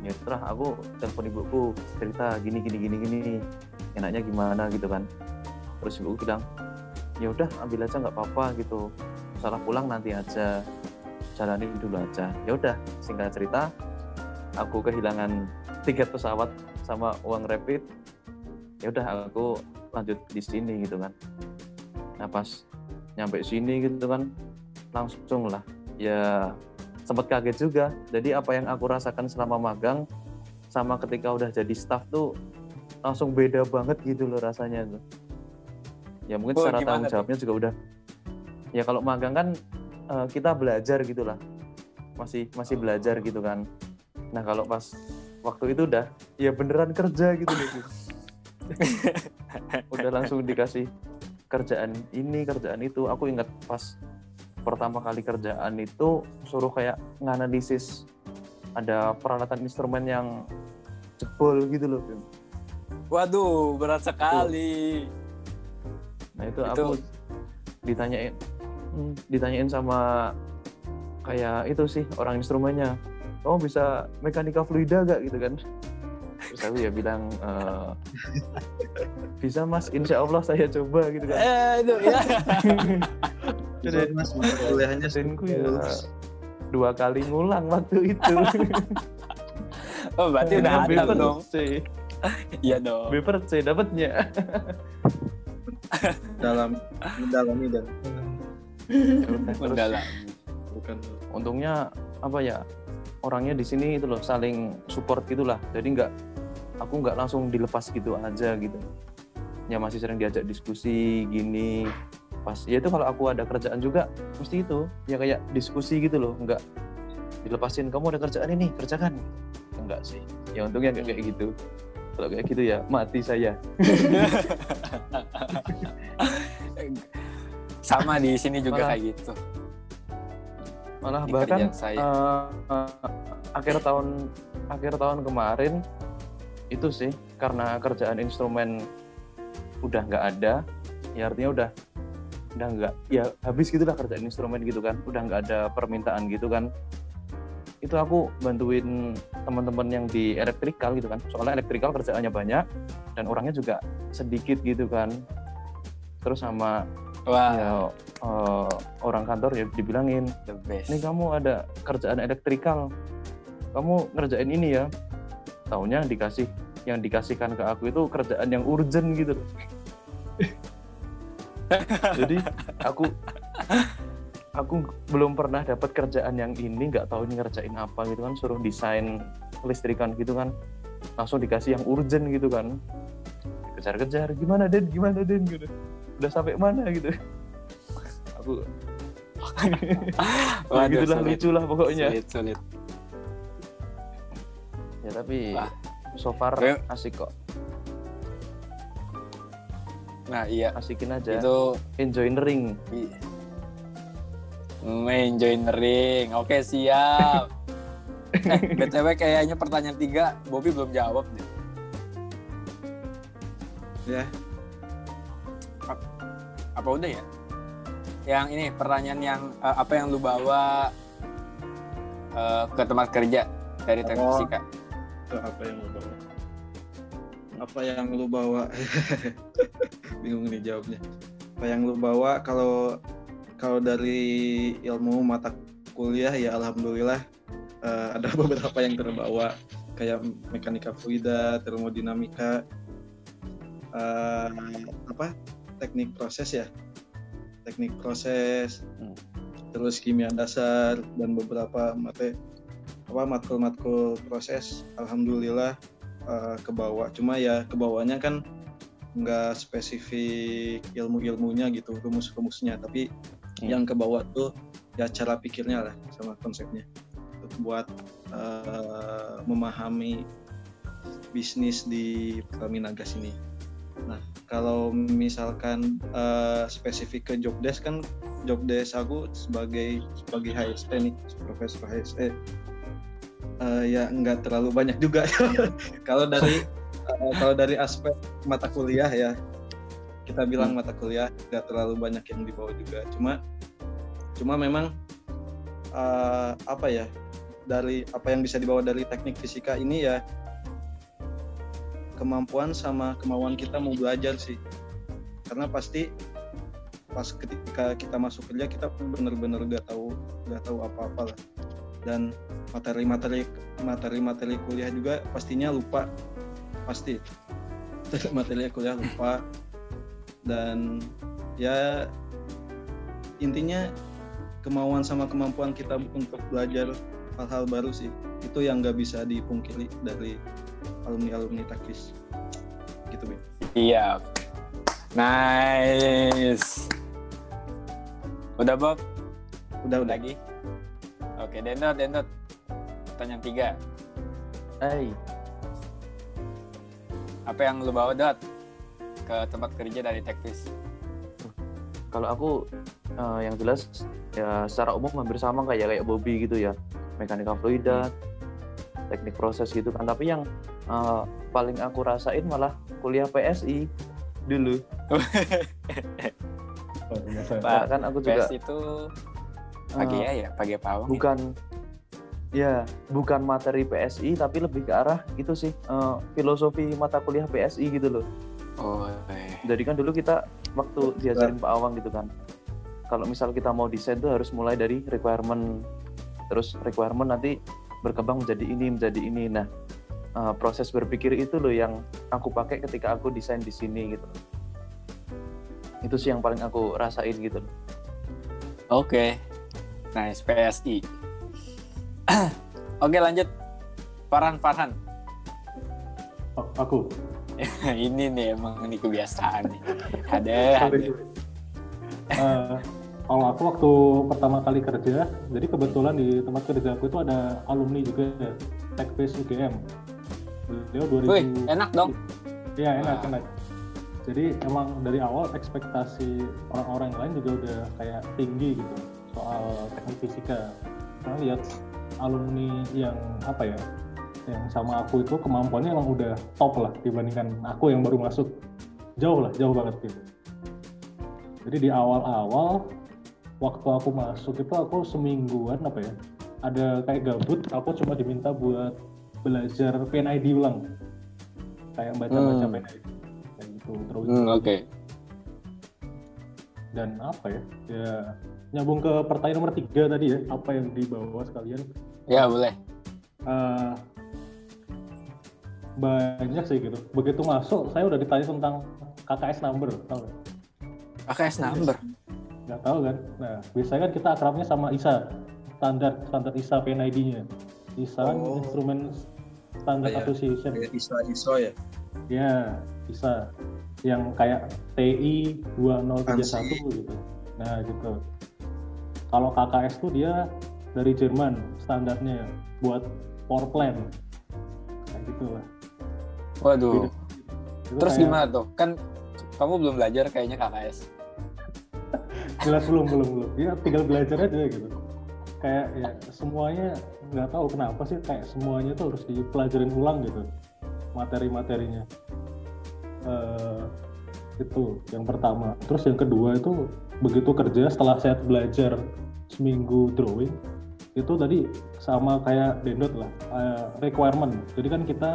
Ya aku telepon ibuku cerita gini gini gini gini enaknya gimana gitu kan. Terus ibuku bilang ya udah ambil aja nggak apa-apa gitu. Salah pulang nanti aja jalanin dulu aja. Ya udah singkat cerita aku kehilangan tiket pesawat sama uang rapid. Ya udah aku lanjut di sini gitu kan. Nah pas nyampe sini gitu kan langsung lah. Ya sempat kaget juga. Jadi apa yang aku rasakan selama magang sama ketika udah jadi staff tuh langsung beda banget gitu loh rasanya tuh ya mungkin Oh, secara tanggung tuh? jawabnya juga udah ya kalau magang kan eh, kita belajar gitulah masih masih belajar gitu kan nah kalau pas waktu itu udah ya beneran kerja gitu loh Gus. udah langsung dikasih kerjaan ini kerjaan itu aku ingat pas pertama kali kerjaan itu suruh kayak nganalisis ada peralatan instrumen yang jebol gitu loh Bim. Waduh, berat sekali. nah itu, Itu- aku ditanyain hmm, ditanyain sama kayak itu sih orang instrumennya. Oh bisa mekanika fluida gak gitu kan. Terus aku ya bilang "Eh, bisa mas. Insya Allah saya coba gitu kan. Eh, itu ya. Jadi mas kuliahnya Dosenku ya dua kali ngulang waktu itu. Oh, berarti udah ada dong. C Iya dong. B per C dapatnya dalam mendalami dan Ya udah, terus Mendalam. bukan. Untungnya apa ya orangnya di sini itu loh saling support gitulah jadi nggak aku nggak langsung dilepas gitu aja gitu. Ya masih sering diajak diskusi gini. Pas ya itu kalau aku ada kerjaan juga mesti itu. Ya kayak diskusi gitu loh nggak dilepasin. Kamu ada kerjaan ini kerjakan. Enggak sih. Ya untungnya nggak kayak gitu kalau kayak gitu ya mati saya Sama di sini juga Malah- kayak gitu. malah Di bahkan saya. eh, eh, akhir tahun akhir tahun kemarin itu sih karena kerjaan instrumen udah nggak ada ya artinya udah udah nggak ya habis gitulah kerjaan instrumen gitu kan udah nggak ada permintaan gitu kan itu aku bantuin teman-teman yang di elektrikal gitu kan. Soalnya elektrikal kerjaannya banyak dan orangnya juga sedikit gitu kan. Terus sama Wah, ya eh, orang kantor ya dibilangin the best. ini kamu ada kerjaan elektrikal. Kamu ngerjain ini ya. Tahunya dikasih yang dikasihkan ke aku itu kerjaan yang urgent gitu jadi aku aku belum pernah dapat kerjaan yang ini nggak tahu ini ngerjain apa gitu kan suruh desain listrikan gitu kan. Langsung dikasih yang urgent gitu kan. Kejar-kejar gimana Den gimana Den gitu. Udah sampai mana? gitu. Aku ya Waduh, gitulah sulit. lucu lah pokoknya. Sulit, sulit. ya tapi Wah. so far asik kok. Nah, iya. asikin aja. Itu enjoy ring main joinering. Oke, siap. eh, BTW kayaknya pertanyaan tiga Bobby belum jawab deh. ya Apa udah ya? Yang ini pertanyaan yang eh, apa yang lu bawa eh, ke tempat kerja dari teknik Oh. fisika? itu apa yang lu bawa apa yang lu bawa bingung nih jawabnya apa yang lu bawa kalau kalau dari ilmu mata kuliah ya alhamdulillah uh, ada beberapa yang terbawa kayak mekanika fluida, termodinamika, uh, apa teknik proses ya, teknik proses, hmm. terus kimia dasar dan beberapa mate apa matkul-matkul proses. Alhamdulillah uh, ke bawah. Cuma ya ke bawahnya kan nggak spesifik ilmu-ilmunya gitu, rumus-rumusnya, tapi hmm. yang ke bawah tuh ya cara pikirnya lah sama konsepnya buat uh, memahami bisnis di Pertamina Gas ini. Nah, kalau misalkan uh, spesifik ke job desk kan job desk aku sebagai sebagai HSE nih, profesor HSE uh, ya nggak terlalu banyak juga. kalau dari uh, kalau dari aspek mata kuliah ya kita bilang hmm. mata kuliah nggak terlalu banyak yang dibawa juga. Cuma cuma memang uh, apa ya dari apa yang bisa dibawa dari teknik fisika ini ya kemampuan sama kemauan kita mau belajar sih. Karena pasti pas ketika kita masuk kerja kita benar-benar udah tahu udah tahu apa-apa lah. Dan materi-materi materi-materi kuliah juga pastinya lupa. Pasti. Materi kuliah lupa dan ya intinya kemauan sama kemampuan kita untuk belajar hal-hal baru sih itu yang nggak bisa dipungkiri dari alumni alumni takis. Gitu Bin. iya. Nice. Udah Bob? Udah udah. Lagi? Oke Dendot Dendot pertanyaan tiga. Hai apa yang lu bawa Dot ke tempat kerja dari Tekvis kalau aku uh, yang jelas ya secara umum hampir sama kayak kayak Bobby gitu ya. Mekanika fluida teknik proses gitu kan. Tapi yang uh, paling aku rasain malah kuliah PSI dulu. Pak, kan aku juga PS itu pagi uh, ya pagi pawang bukan ya? ya bukan materi PSI tapi lebih ke arah itu sih uh, filosofi mata kuliah PSI gitu loh oh eh. jadi kan dulu kita waktu diajarin Pak Awang gitu kan. Kalau misal kita mau desain tuh harus mulai dari requirement. Terus requirement nanti berkembang menjadi ini menjadi ini. Nah uh, proses berpikir itu loh yang aku pakai ketika aku desain di sini gitu. Itu sih yang paling aku rasain gitu. Oke. Okay. nice PSI oke okay, lanjut. Farhan Farhan. Oh, aku ini nih emang ini kebiasaan nih ada ada uh, kalau aku waktu pertama kali kerja, jadi kebetulan di tempat kerja aku itu ada alumni juga Techbase UGM. Beliau 2000. Wih, enak dong. Iya, enak, enak. Jadi emang dari awal ekspektasi orang-orang lain juga udah kayak tinggi gitu soal teknik fisika. Karena lihat alumni yang apa ya, yang sama aku itu kemampuannya emang udah top lah dibandingkan aku yang baru masuk. Jauh lah, jauh banget gitu. Jadi di awal-awal waktu aku masuk itu aku semingguan apa ya ada kayak gabut aku cuma diminta buat belajar PNID ulang kayak baca-baca hmm. PNID kayak gitu terus hmm, oke okay. dan apa ya ya nyambung ke pertanyaan nomor tiga tadi ya apa yang dibawa sekalian ya boleh uh, banyak sih gitu. Begitu masuk saya udah ditanya tentang KKS number tau gak? KKS number? Nggak tahu kan? Nah biasanya kan kita akrabnya sama ISA. Standar standar ISA PNID-nya ISA kan oh. instrumen standar kayak, association kayak ISA ISO ya? Ya ISA. Yang kayak TI 2031 Ansi. gitu. Nah gitu. Kalau KKS tuh dia dari Jerman standarnya buat power plant. Kayak gitu lah waduh. Terus kayak, gimana tuh? Kan kamu belum belajar kayaknya KKS jelas belum belum belum. Ya tinggal belajar aja gitu. Kayak ya semuanya nggak tahu kenapa sih kayak semuanya tuh harus dipelajarin ulang gitu materi-materinya. Uh, itu yang pertama. Terus yang kedua itu begitu kerja setelah saya belajar seminggu drawing itu tadi sama kayak dendot lah uh, requirement. Jadi kan kita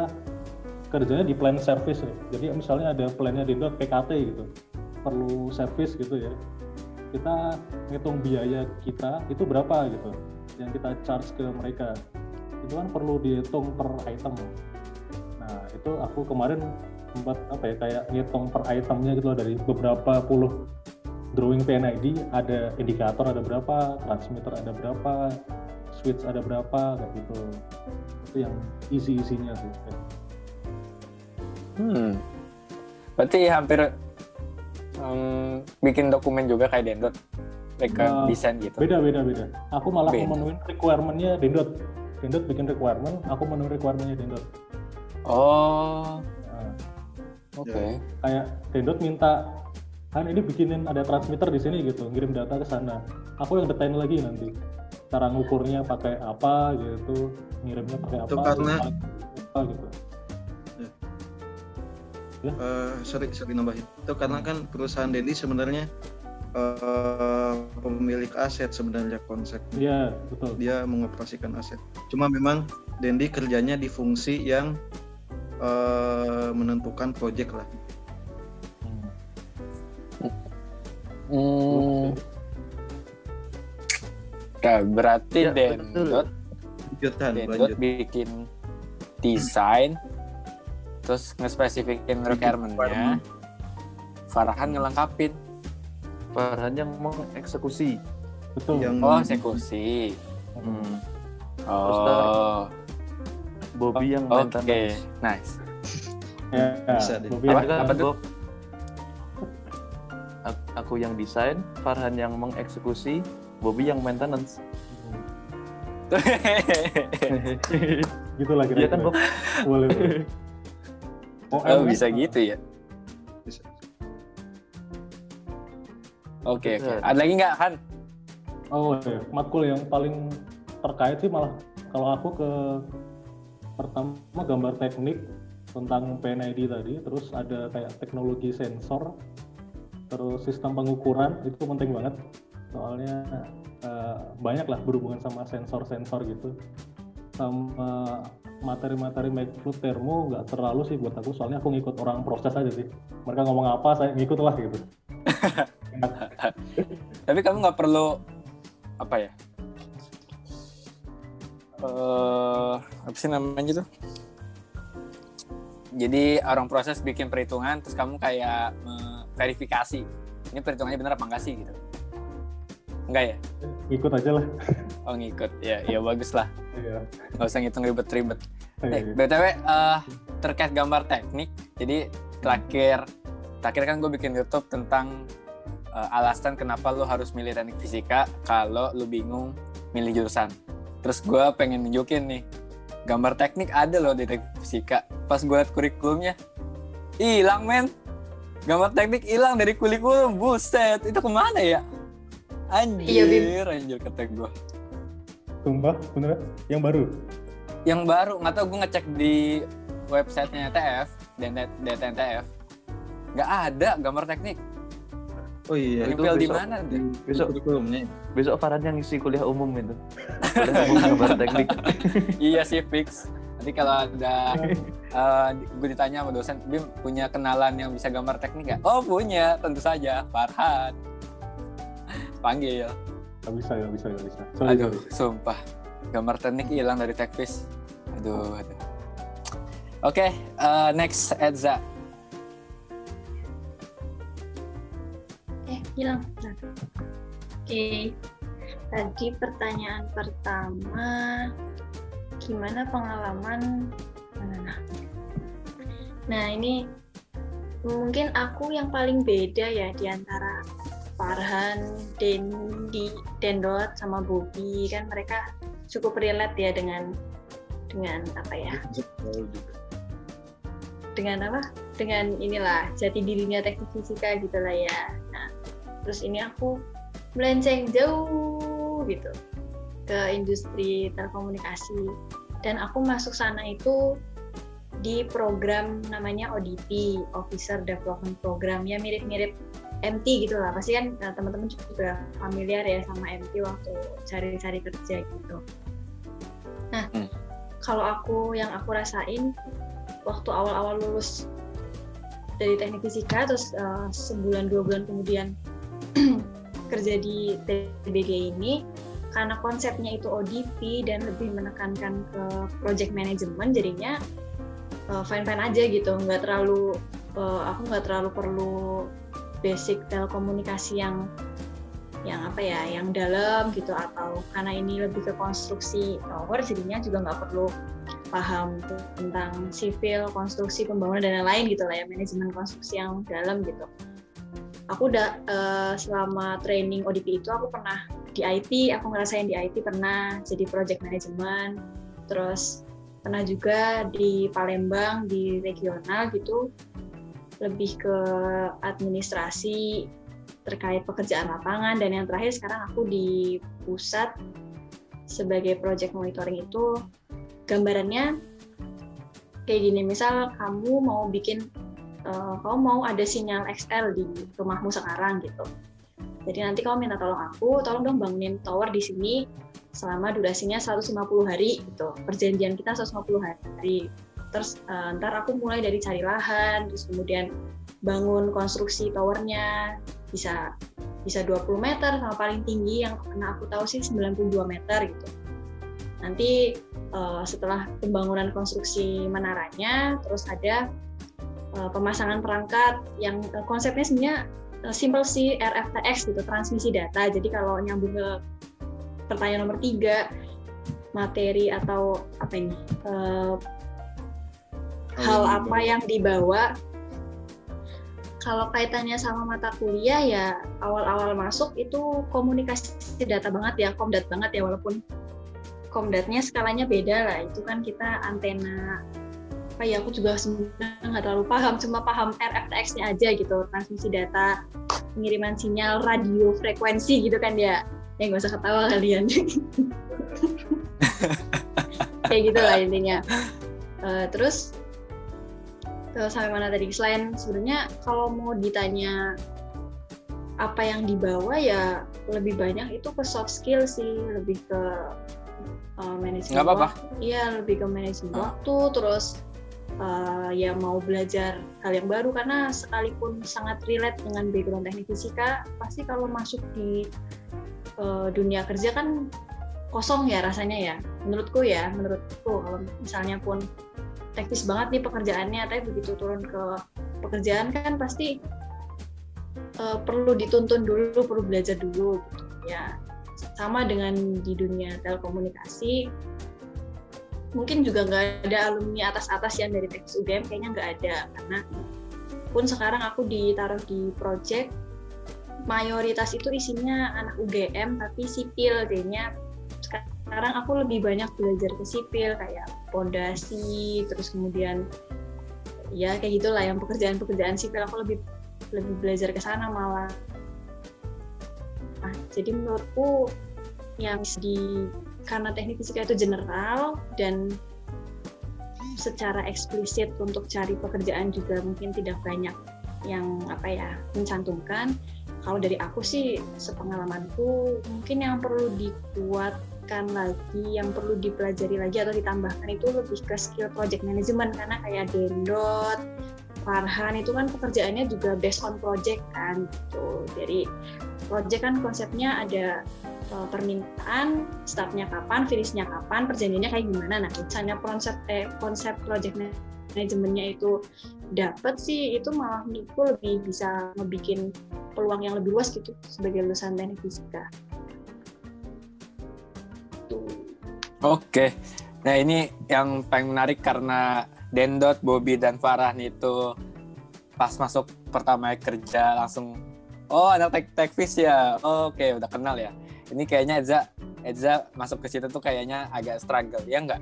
kerjanya di plan service ya jadi misalnya ada plannya dendot PKT gitu perlu service gitu ya kita ngitung biaya kita itu berapa gitu yang kita charge ke mereka itu kan perlu dihitung per item. Nah itu aku kemarin sempat apa ya kayak ngitung per itemnya gitu loh dari beberapa puluh drawing PNID ada indikator ada berapa, transmitter ada berapa, switch ada berapa kayak gitu. Itu yang isi-isinya sih. Hmm. Berarti hampir um, bikin dokumen juga kayak Dendot, mereka Nah, desain gitu. Beda beda beda. Aku malah Beda. memenuhi requirement-nya Dendot. Dendot bikin requirement, aku memenuhi requirement-nya Dendot. Oh, Nah, oke. kayak Dendot minta kan ini bikinin ada transmitter di sini gitu, ngirim data ke sana. Aku yang detain lagi nanti. Cara ngukurnya pakai apa gitu, ngirimnya pakai apa, Itu karena- apa gitu. Eh, sorry sorry nambahin. Itu karena kan perusahaan Dendi sebenarnya eh, pemilik aset sebenarnya konsep. Iya, betul. dia mengoperasikan aset. Cuma memang Dendi kerjanya di fungsi yang eh, menentukan proyek lah. Hmm. Nah, berarti Ya. Dendot, Dendot bikin desain, terus ngespesifikin requirement-nya, Farhan ngelengkapin. Farhan yang mengeksekusi. Betul. yang Oh, eksekusi. Hmm. Oh, Bobby yang oke, maintenance. nice. Ya, Bisa deh. Bobby Apa- yang- apa tuh? Aku yang desain, Farhan yang mengeksekusi, Bobby yang maintenance. gitu lah Iya kira-kira. kan Bob? Boleh. boleh. oh, OM bisa kan? gitu ya. Bisa. Oke, oke. Bisa. Ada lagi nggak, Han? Oh ya, matkul yang paling terkait sih malah kalau aku ke pertama gambar teknik tentang PNID tadi, terus ada kayak teknologi sensor, terus sistem pengukuran itu penting banget soalnya eh, banyak lah berhubungan sama sensor-sensor gitu, sama materi-materi makefluid termo nggak terlalu sih buat aku soalnya aku ngikut orang proses aja sih mereka ngomong apa saya ngikut lah gitu Tapi kamu nggak perlu apa ya? Eh, apa sih namanya tuh? Jadi orang proses bikin perhitungan, terus kamu kayak verifikasi. Ini perhitungannya bener apa enggak sih gitu? Enggak ya? ngikut aja lah Oh ngikut, ya, ya bagus lah. Iya. Nggak usah ngitung ribet-ribet. Eh, Iya. btw eh, terkait gambar teknik, jadi terakhir terakhir kan gue bikin YouTube tentang eh, alasan kenapa lo harus milih teknik fisika kalau lo bingung milih jurusan. Terus gue pengen nunjukin nih gambar teknik ada loh di teknik fisika. Pas gue liat kurikulumnya, hilang men. Gambar teknik hilang dari kurikulum, buset. Itu ke mana ya? Iya, Bim. Anjir, anjir kata gue. Sumpah, bener Yang baru? yang baru nggak tahu gue ngecek di websitenya TF dan DTNTF nggak ada gambar teknik oh iya Itu Nempel di besok. mana deh Besok kurikulumnya besok Farhan yang ngisi kuliah umum itu. Kuliah umum gambar teknik. iya sih fix nanti kalau ada eh, gue ditanya sama dosen Bim punya kenalan yang bisa gambar teknik nggak oh punya tentu saja Farhan panggil Gak bisa, gak bisa, gak bisa. Sorry, aduh sorry. sumpah gambar teknik hilang dari tekvis aduh aduh oke eh, next Edza Eh, hilang. Nah. Oke. Tadi pertanyaan pertama, gimana pengalaman? Nah, nah ini mungkin aku yang paling beda ya di antara Farhan, Dendi, Dendot, sama Bobby kan mereka cukup relate ya dengan dengan apa ya? Dengan apa? Dengan inilah jati dirinya teknik fisika gitu lah ya. Nah terus ini aku melenceng jauh gitu ke industri telekomunikasi. Dan aku masuk sana itu di program namanya ODP Officer Development Program. Ya mirip-mirip MT gitu lah. Pasti kan nah, teman-teman juga familiar ya sama MT waktu cari-cari kerja gitu. Nah Hmm. kalau aku yang aku rasain waktu awal-awal lulus dari teknik fisika terus eh, sebulan dua bulan kemudian kerja di TBG ini karena konsepnya itu ODP dan lebih menekankan ke project management jadinya uh, fine fine aja gitu. Nggak terlalu uh, aku nggak terlalu perlu basic telekomunikasi yang yang apa ya yang dalam gitu atau karena ini lebih ke konstruksi tower jadinya juga nggak perlu paham tentang sipil konstruksi pembangunan dan lain-lain gitu lah ya manajemen konstruksi yang dalam gitu. Aku udah uh, selama training ODP itu aku pernah di IT aku ngerasain di IT pernah jadi project management terus pernah juga di Palembang di regional gitu lebih ke administrasi terkait pekerjaan lapangan. Dan yang terakhir sekarang aku di pusat sebagai project monitoring itu. Gambarannya kayak gini misal kamu mau bikin uh, kamu mau ada sinyal XL di rumahmu sekarang gitu. Jadi nanti kamu minta tolong aku tolong dong bangunin tower di sini selama durasinya 150 hari gitu. Perjanjian kita 150 hari terus uh, ntar aku mulai dari cari lahan terus kemudian bangun konstruksi towernya bisa bisa 20 meter sama paling tinggi yang pernah aku tahu sih 92 meter gitu. Nanti uh, setelah pembangunan konstruksi menaranya, terus ada uh, pemasangan perangkat yang uh, konsepnya sebenarnya uh, simple sih RFTX gitu, transmisi data. Jadi kalau nyambung ke pertanyaan nomor tiga, materi atau apa ini, uh, hal apa yang dibawa kalau kaitannya sama mata kuliah ya awal-awal masuk itu komunikasi data banget ya, komdat banget ya walaupun komdatnya skalanya beda lah. Itu kan kita antena apa ya aku juga sebenarnya nggak terlalu paham, cuma paham RFTX-nya aja gitu, transmisi data, pengiriman sinyal radio frekuensi gitu kan ya. Ya nggak usah ketawa kalian. Kayak gitu lah intinya. Uh, terus sampai mana tadi? Selain sebenarnya kalau mau ditanya apa yang dibawa ya lebih banyak itu ke soft skill sih. Lebih ke uh, manajemen Nggak apa-apa. iya lebih ke manajemen Hmm. waktu. Terus uh, ya mau belajar hal yang baru. Karena sekalipun sangat relate dengan background teknik fisika pasti kalau masuk di uh, dunia kerja kan kosong ya rasanya ya. Menurutku ya menurutku. Kalau misalnya pun teknis banget nih pekerjaannya. Tapi begitu turun ke pekerjaan kan pasti uh, perlu dituntun dulu perlu belajar dulu gitu ya. Sama dengan di dunia telekomunikasi mungkin juga nggak ada alumni atas-atas yang dari teknis UGM kayaknya nggak ada. Karena pun sekarang aku ditaruh di project mayoritas itu isinya anak UGM tapi sipil kayaknya. Sekarang aku lebih banyak belajar ke sipil kayak pondasi terus kemudian ya kayak gitulah yang pekerjaan-pekerjaan sipil. Aku lebih lebih belajar ke sana malah. Nah, jadi menurutku yang di karena teknik fisika itu general dan secara eksplisit untuk cari pekerjaan juga mungkin tidak banyak yang apa ya mencantumkan. Kalau dari aku sih sepengalamanku mungkin yang perlu dikuatkan lagi yang perlu dipelajari lagi atau ditambahkan itu lebih ke skill project management karena kayak Dendot, Farhan itu kan pekerjaannya juga based on project kan gitu. Jadi project kan konsepnya ada uh, permintaan, startnya kapan, finishnya kapan, perjanjiannya kayak gimana. Nah, misalnya konsep eh, konsep project manajemennya itu dapat sih itu malah menurutku lebih bisa ngebikin peluang yang lebih luas gitu sebagai lulusan teknik fisika. Oke. Nah, ini yang paling menarik karena Dendot, Bobby dan Farhan itu pas masuk pertama kerja langsung oh anak tek tekvis ya. Oh, Oke, udah kenal ya. Ini kayaknya Eza Eza masuk ke situ tuh kayaknya agak struggle, ya enggak?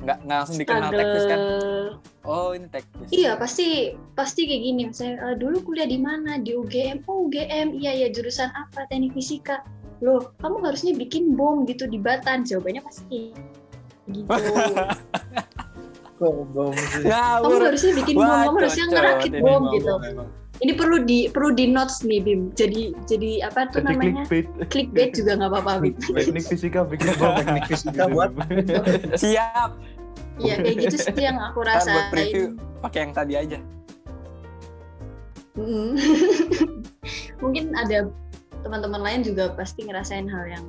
Nggak, nggak langsung dikenal tekvis kan? Struggle. Oh, ini tekvis. Iya pasti pasti kayak gini misalnya "Eh, dulu kuliah di mana di UGM oh UGM iya ya jurusan apa teknik fisika loh kamu harusnya bikin bom gitu di Batan jawabannya pasti gitu Kok bom sih? kamu harusnya bikin bom kamu harusnya ngerakit bom gitu ini perlu di perlu di notes nih Bim jadi jadi apa tuh Jadi namanya clickbait. clickbait juga nggak apa-apa Bim Teknik fisika bikin bom. Teknik fisika buat Siap. Iya kayak gitu sih yang aku Ntar buat preview pakai yang tadi aja. Mm. mungkin ada teman-teman lain juga pasti ngerasain hal yang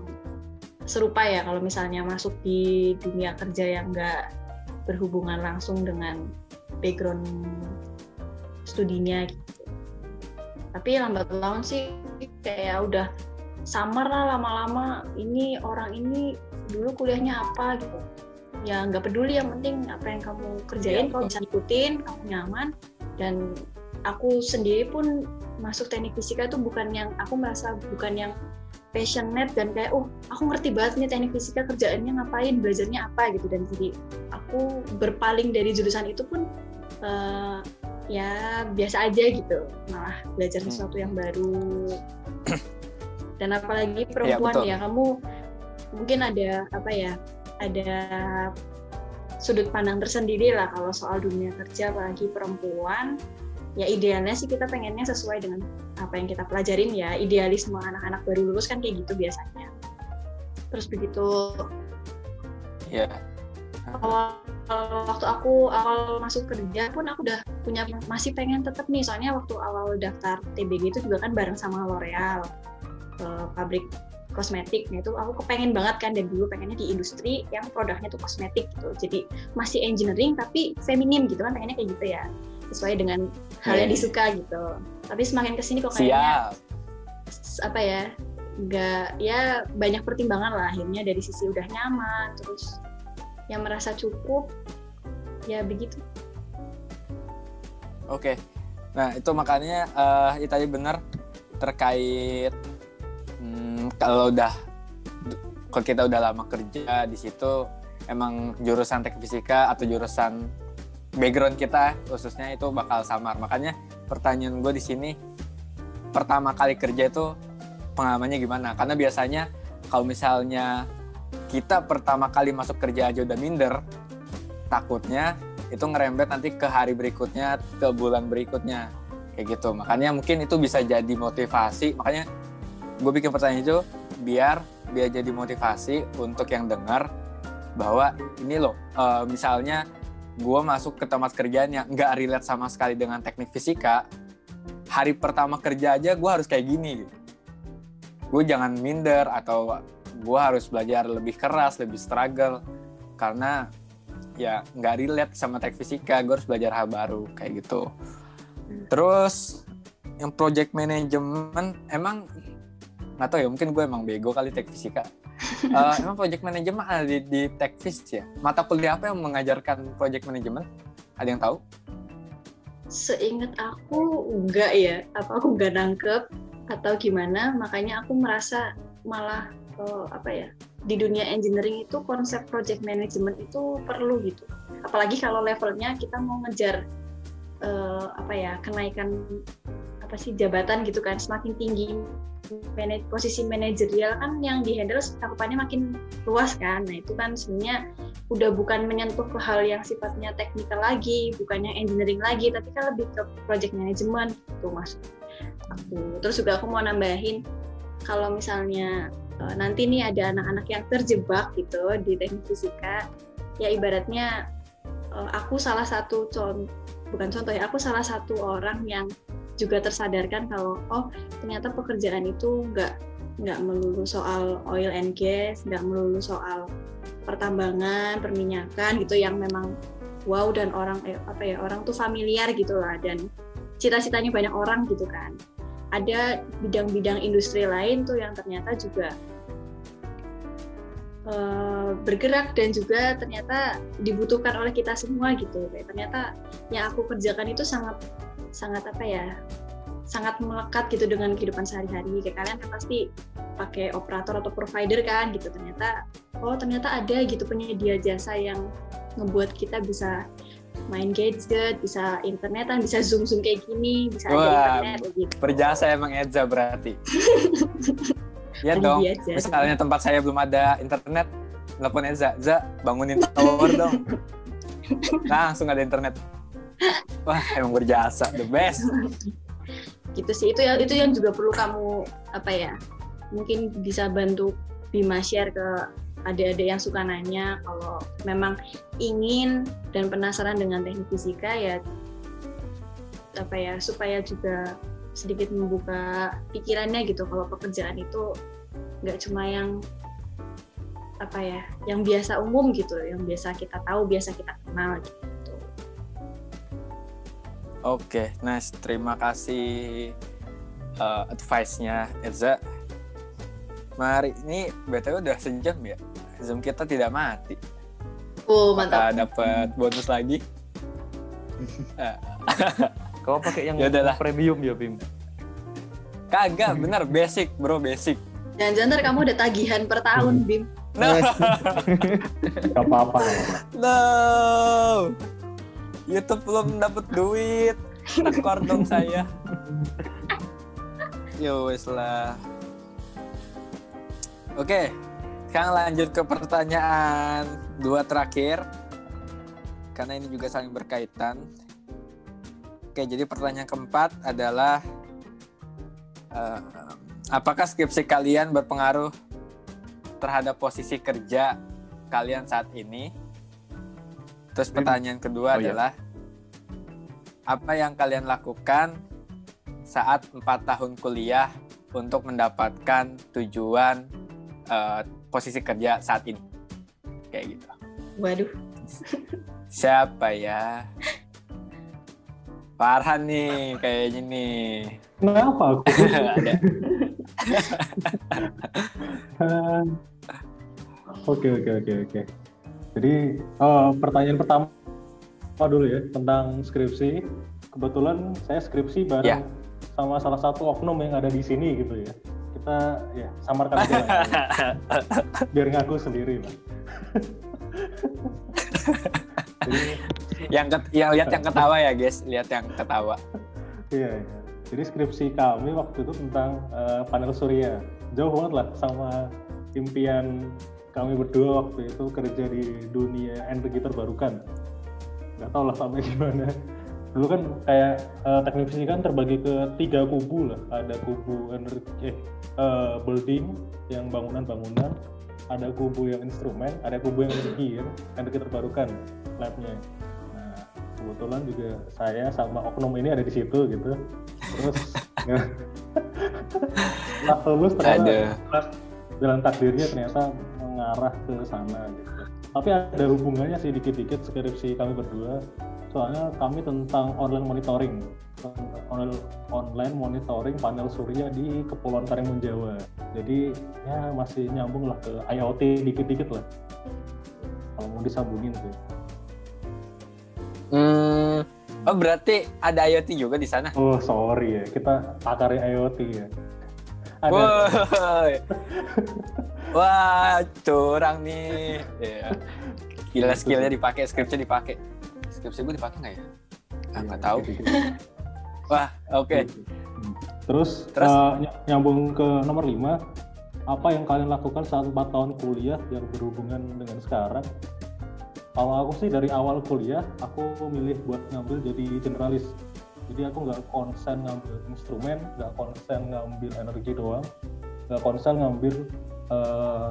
serupa ya kalau misalnya masuk di dunia kerja yang nggak berhubungan langsung dengan background studinya gitu. Tapi lambat laun sih kayak udah summer lah lama-lama ini orang ini dulu kuliahnya apa gitu. Ya nggak peduli yang penting apa yang kamu kerjain Ya, kalau bisa ikutin, kamu nyaman dan aku sendiri pun masuk teknik fisika itu bukan yang aku merasa bukan yang passionate dan kayak oh aku ngerti banget nih teknik fisika kerjaannya ngapain belajarnya apa gitu dan jadi aku berpaling dari jurusan itu pun eh, ya biasa aja gitu malah belajar Hmm. sesuatu yang baru dan apalagi perempuan betul. ya kamu mungkin ada apa ya ada sudut pandang tersendiri lah kalau soal dunia kerja apalagi perempuan ya idealnya sih kita pengennya sesuai dengan apa yang kita pelajarin ya. Idealisme anak-anak baru lulus kan kayak gitu biasanya. Terus begitu. Ya. Awal waktu aku awal masuk kerja pun aku udah punya masih pengen tetap nih. Soalnya waktu awal daftar TBG itu juga kan bareng sama L'Oreal ke pabrik kosmetik. Nah itu aku kepengen banget kan. Dan dulu pengennya di industri yang produknya tuh kosmetik gitu. Jadi masih engineering tapi feminim gitu kan pengennya kayak gitu ya sesuai dengan hal yang Iya. disuka gitu tapi semakin ke sini kok kayaknya siap apa ya nggak ya banyak pertimbangan lah akhirnya dari sisi udah nyaman terus yang merasa cukup ya begitu Oke. Nah, itu makanya eh itu tadi benar terkait hmm, kalau udah kalau kita udah lama kerja di situ emang jurusan teknik fisika atau jurusan background kita khususnya itu bakal samar. Makanya pertanyaan gue di sini pertama kali kerja itu pengalamannya gimana? Karena biasanya kalau misalnya kita pertama kali masuk kerja aja udah minder, takutnya itu ngerembet nanti ke hari berikutnya, ke bulan berikutnya, kayak gitu. Makanya mungkin itu bisa jadi motivasi. Makanya gue bikin pertanyaan itu biar biar jadi motivasi untuk yang dengar bahwa ini loh, eh, misalnya gue masuk ke tempat kerjaan yang nggak relate sama sekali dengan teknik fisika, hari pertama kerja aja gue harus kayak gini. Gitu. Gue jangan minder atau gue harus belajar lebih keras, lebih struggle karena ya nggak relate sama teknik fisika gue harus belajar hal baru kayak gitu terus yang project management emang nggak tahu ya mungkin gue emang bego kali teknik fisika Eh, emang project management ada di, di tekfis ya? Mata kuliah apa yang mengajarkan project management? Ada yang tahu? Seingat aku enggak ya. Apa aku enggak nangkep atau gimana makanya aku merasa malah eh, apa ya di dunia engineering itu konsep project management itu perlu gitu. Apalagi kalau levelnya kita mau ngejar eh, apa ya kenaikan apa sih jabatan gitu kan semakin tinggi manaj- posisi manajerial kan yang dihandle cakupannya makin luas kan nah itu kan sebenarnya udah bukan menyentuh ke hal yang sifatnya teknikal lagi, bukannya engineering lagi, tapi kan lebih ke project management gitu maksud aku. Terus juga aku mau nambahin kalau misalnya eh, nanti nih ada anak-anak yang terjebak gitu di teknik fisika, ya ibaratnya eh, aku salah satu contoh bukan contoh ya, aku salah satu orang yang juga tersadarkan kalau oh ternyata pekerjaan itu nggak nggak melulu soal oil and gas, nggak melulu soal pertambangan, perminyakan gitu yang memang wow dan orang eh, apa ya orang tuh familiar gitu lah dan cita-citanya banyak orang gitu kan. Ada bidang-bidang industri lain tuh yang ternyata juga eh, bergerak dan juga ternyata dibutuhkan oleh kita semua gitu. Kayak ternyata yang aku kerjakan itu sangat sangat apa ya sangat melekat gitu dengan kehidupan sehari-hari. Kayak kalian kan pasti pakai operator atau provider kan gitu. Ternyata oh ternyata ada gitu penyedia jasa yang ngebuat kita bisa main gadget bisa internetan bisa zoom zoom kayak gini bisa ada Wah, internet kayak gitu. berjasa emang Edza berarti. Ya Tadi dong. aja. misalnya tempat saya belum ada internet telepon Eza Za bangunin tower dong. Langsung ada internet wah emang berjasa the best. Gitu sih itu yang itu yang juga perlu kamu apa ya mungkin bisa bantu Bima share ke adik-adik yang suka nanya kalau memang ingin dan penasaran dengan teknik fisika ya apa ya supaya juga sedikit membuka pikirannya gitu kalau pekerjaan itu nggak cuma yang apa ya yang biasa umum gitu yang biasa kita tahu biasa kita kenal gitu Oke, nice. Terima kasih uh, advice-nya Eza. Mari, ini BTW udah sejam ya. Zoom kita tidak mati. oh Kita mantap dapat bonus lagi. Kau pakai yang Ya udahlah. premium ya, Bim? Kagak, bener basic, bro, basic. jangan-jangan ntar kamu ada tagihan per tahun Bim No, Gak apa-apa. no. YouTube belum dapat duit. Rekor dong saya. Yo wes lah. Oke, sekarang lanjut ke pertanyaan dua terakhir. Karena ini juga saling berkaitan. Oke, jadi pertanyaan keempat adalah eh, apakah skripsi kalian berpengaruh terhadap posisi kerja kalian saat ini? Terus pertanyaan kedua Oh, iya. adalah apa yang kalian lakukan saat empat tahun kuliah untuk mendapatkan tujuan eh, posisi kerja saat ini? Kayak gitu. waduh Siapa ya? Farhan nih kayaknya nih. Kenapa aku? Ada. Oke oke oke oke. Jadi eh, pertanyaan pertama dulu ya tentang skripsi. Kebetulan saya skripsi bareng Ya. sama salah satu oknum yang ada di sini gitu ya. Kita ya samarkan aja biar ngaku sendiri lah. Jadi yang ket, yang lihat yang ketawa ya guys, lihat yang ketawa. Iya, iya. Jadi skripsi kami waktu itu tentang eh, panel surya. Jauh banget lah sama impian kami berdua waktu itu kerja di dunia energi terbarukan. Nggak tahu lah sampai gimana. Dulu kan kayak eh, teknik fisika kan terbagi ke tiga kubu lah. Ada kubu energi, eh, eh, building yang bangunan-bangunan. Ada kubu yang instrumen, ada kubu yang energi, ya, energi terbarukan labnya. Nah, kebetulan juga saya sama oknum ini ada di situ gitu terus setelah lulus ternyata. Jalan takdirnya ternyata mengarah ke sana gitu. Tapi ada hubungannya sih dikit-dikit skripsi kami berdua. Soalnya kami tentang online monitoring. Online online monitoring panel surya di Kepulauan Karimun Jawa. Jadi ya masih nyambung lah ke IoT dikit-dikit lah. Kalau mau disambungin tuh. Hmm, oh berarti ada IoT juga di sana? Oh sorry ya, kita pakar IoT ya. Ada Woi. Wah, curang nih. Ya. Gila skillnya dipakai, skripsi dipakai. Skripsi gue dipakai nggak ya? Ah, nggak tahu. Wah, oke. Terus, Terus? eh, ny- nyambung ke nomor 5, apa yang kalian lakukan saat 4 tahun kuliah yang berhubungan dengan sekarang? Kalau aku sih dari awal kuliah, aku milih buat ngambil jadi generalis. Jadi aku nggak konsen ngambil instrumen, nggak konsen ngambil energi doang, nggak konsen ngambil eh,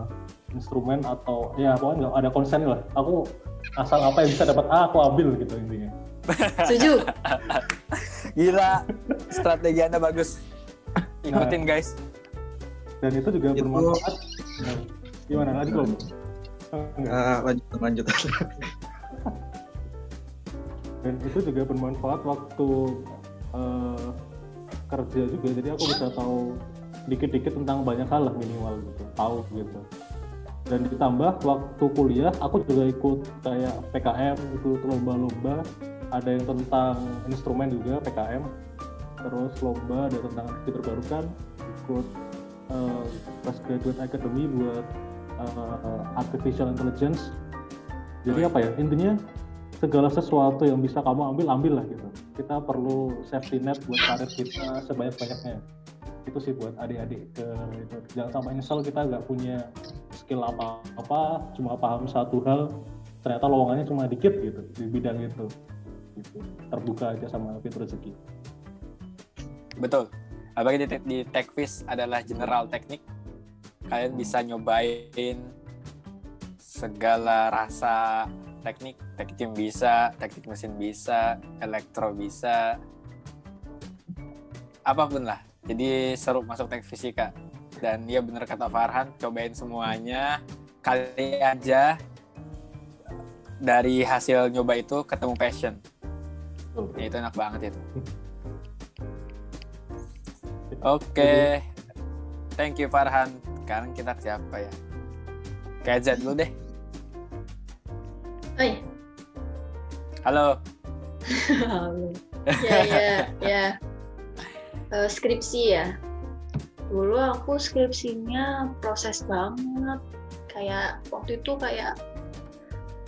instrumen atau ya pokoknya nggak ada konsen lah. Aku asal apa yang bisa dapat A, aku ambil gitu intinya. setuju Gila, strategi Anda bagus. Ikutin guys. Dan itu juga Itu- bermanfaat. Nah, Gimana lagi kok? Enggak. Ah, lanjut lanjut dan itu juga bermanfaat waktu eh, kerja juga. Jadi aku bisa tahu dikit-dikit tentang banyak hal lah minimal gitu. Tahu gitu. Dan ditambah waktu kuliah aku juga ikut kayak PKM ikut lomba-lomba. Ada yang tentang instrumen juga PKM terus lomba ada tentang energi terbarukan ikut eh, postgraduate academy buat eh, artificial intelligence. Jadi apa ya? Intinya segala sesuatu yang bisa kamu ambil ambil lah gitu. Kita perlu safety net buat karir kita sebanyak banyaknya itu sih buat adik-adik ke itu. Jangan sampai nyesel kita nggak punya skill apa apa cuma paham satu hal ternyata lowongannya cuma dikit gitu di bidang itu. Gitu. Terbuka aja sama pintu rezeki. Betul. Apalagi di, di TechFish adalah general teknik. Kalian bisa nyobain segala rasa teknik. Teknik tim bisa, teknik mesin bisa, elektro bisa. apa pun lah. Jadi seru masuk teknik fisika. Dan ya bener kata Farhan cobain semuanya. Kali aja dari hasil nyoba itu ketemu passion. Ya, itu enak banget itu. Oke. Thank you Farhan. Sekarang kita siapa ya? Kayak dulu deh Oi. halo. Ya ya ya. Uh, skripsi ya. Dulu aku skripsinya proses banget. Kayak waktu itu kayak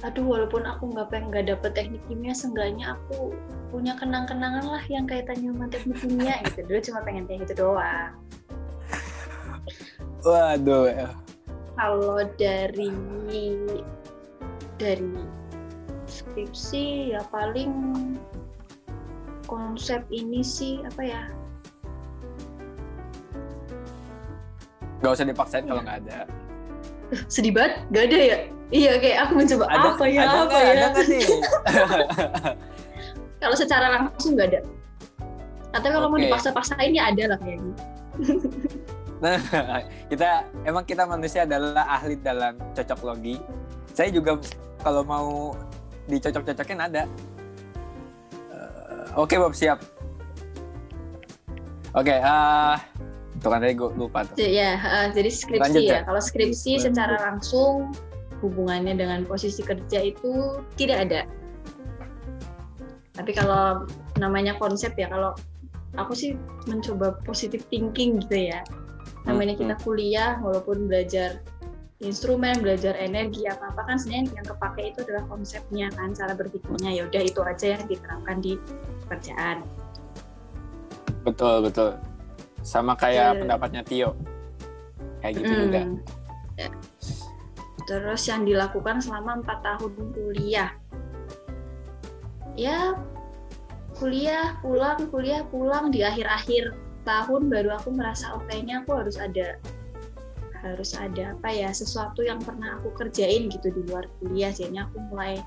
aduh walaupun aku nggak pengen nggak dapet teknik kimia seenggaknya aku punya kenang-kenangan lah yang kaitannya sama teknik kimia gitu. Dulu cuma pengen kayak gitu doang. Waduh. Kalau dari dari skripsi ya paling konsep ini sih apa ya Gak usah dipaksain kalau nggak ada. Sedih banget, gak ada ya? Iya, kayak aku mencoba Ada, apa ya, ada apa nggak? ya. Ada nggak nih? Kalau secara langsung gak ada. Atau kalau mau Oke. dipaksa-paksain ya ada lah kayaknya. Nah, kita emang kita manusia adalah ahli dalam cocok logi. Saya juga kalau mau dicocok-cocokin ada. Eh, Oke Bob siap. Oke, ah tuh kan tadi gue lupa tuh. Ya, eh, jadi skripsi Lanjut, ya. ya. Kalau skripsi Lanjut. secara langsung hubungannya dengan posisi kerja itu tidak ada. Tapi kalau namanya konsep ya, kalau aku sih mencoba positive thinking gitu ya. Namanya kita kuliah, walaupun belajar instrumen, belajar energi apa apa kan sebenarnya yang kepake itu adalah konsepnya kan, cara berpikirnya. Ya udah itu aja yang diterapkan di pekerjaan. Betul betul. Sama kayak Iya. pendapatnya Tio. Kayak gitu Mm. juga. Ya. Terus yang dilakukan selama empat tahun kuliah, ya kuliah pulang kuliah pulang di akhir-akhir tahun baru aku merasa oh kayaknya aku harus ada harus ada apa ya sesuatu yang pernah aku kerjain gitu di luar kuliah jadinya aku mulai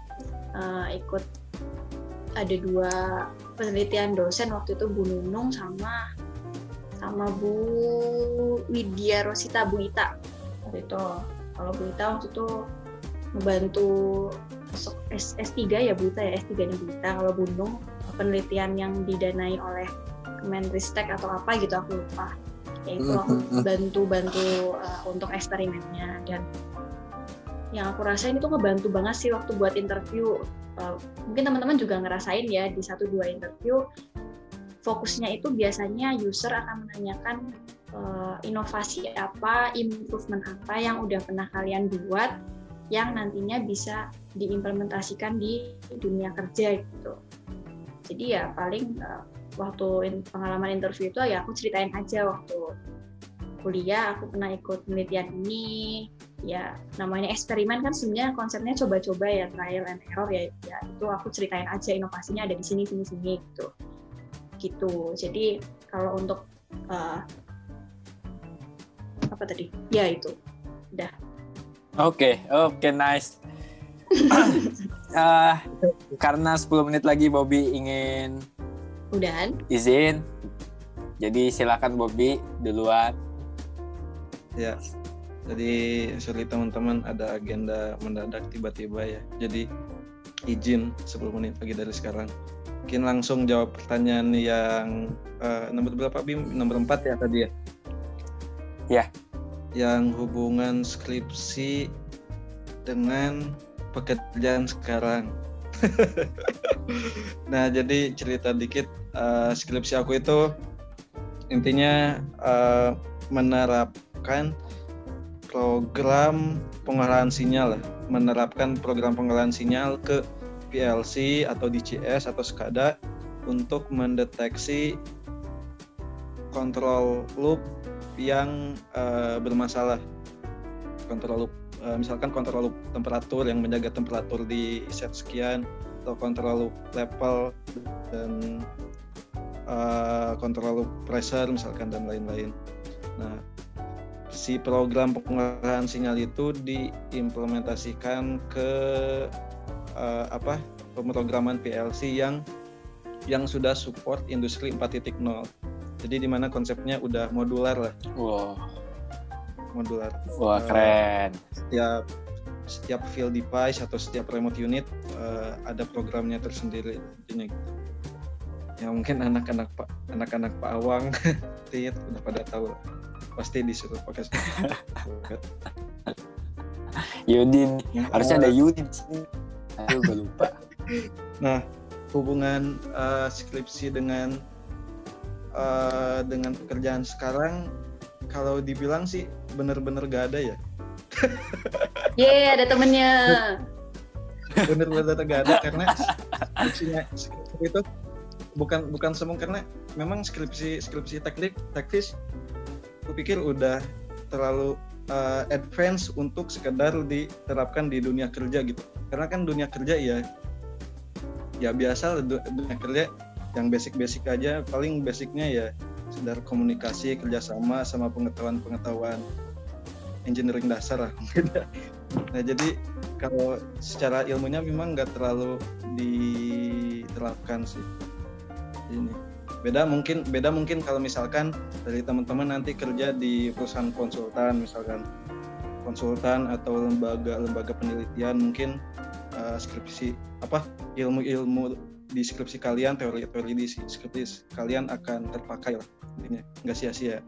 eh, ikut ada dua penelitian dosen waktu itu Bu Nunung sama sama Bu Widya Rosita Bu Ita. Waktu itu kalau Bu Ita waktu itu membantu S, S3 ya Bu Ita ya S3 nya Bu Ita. Kalau Bu Nung penelitian yang didanai oleh Kemenristek atau apa gitu aku lupa ya itu aku bantu-bantu uh, untuk eksperimennya. Dan yang aku rasain itu ngebantu banget sih waktu buat interview. Uh, mungkin teman-teman juga ngerasain ya di satu dua interview fokusnya itu biasanya user akan menanyakan uh, inovasi apa, improvement apa yang udah pernah kalian buat yang nantinya bisa diimplementasikan di dunia kerja gitu. Jadi ya paling uh, waktu pengalaman interview itu ya aku ceritain aja waktu kuliah aku pernah ikut penelitian ini. Ya namanya eksperimen kan sebenarnya konsepnya coba-coba ya trial and error ya, ya itu aku ceritain aja inovasinya ada di sini sini sini gitu. Gitu. Jadi kalau untuk uh, apa tadi? Ya itu. Oke, oke, nice. Eh, karena 10 menit lagi Bobby ingin udahan izin. Jadi silakan Bobby duluan. Ya. Jadi sorry teman-teman ada agenda mendadak tiba-tiba ya. Jadi izin 10 menit lagi dari sekarang. Mungkin langsung jawab pertanyaan yang eh, nomor berapa Bim? Nomor 4 ya tadi ya? Ya. Yang hubungan skripsi dengan pekerjaan sekarang. nah, jadi cerita dikit eh, skripsi aku itu intinya eh, menerapkan program pengolahan sinyal menerapkan program pengolahan sinyal ke PLC atau DCS atau SCADA untuk mendeteksi kontrol loop yang eh, bermasalah. Kontrol loop eh, misalkan kontrol temperatur yang menjaga temperatur di set sekian atau kontrol level dan eh, kontrol pressure misalkan dan lain-lain. Nah, si program pengolahan sinyal itu diimplementasikan ke eh, apa pemrograman PLC yang yang sudah support industri 4.0. Jadi di mana konsepnya udah modular lah, Wow, modular. wah Eh, keren. Setiap setiap field device atau setiap remote unit eh, ada programnya tersendiri intinya gitu. Ya mungkin anak-anak Pak anak-anak Pak Awang Tit udah pada tahu pasti disuruh pakai Yudin, Yang harusnya ada Yudin sini. Aduh, gue lupa. hubungan eh, skripsi dengan eh, dengan pekerjaan sekarang kalau dibilang sih bener-bener gak ada ya Yeay, ada temennya. bener-bener gak ada karena skripsinya skripsi itu bukan bukan semua karena memang skripsi skripsi teknik teknis kupikir udah terlalu eh, advance untuk sekedar diterapkan di dunia kerja gitu karena kan dunia kerja ya ya biasa dunia kerja yang basic-basic aja paling basicnya ya sekedar komunikasi kerjasama sama pengetahuan-pengetahuan engineering dasar lah. Nah jadi kalau secara ilmunya memang nggak terlalu diterapkan sih. Ini. Beda mungkin beda mungkin kalau misalkan dari teman-teman nanti kerja di perusahaan konsultan misalkan konsultan atau lembaga lembaga penelitian mungkin eh, skripsi apa ilmu-ilmu di skripsi kalian teori-teori di skripsi kalian akan terpakai lah intinya nggak sia-sia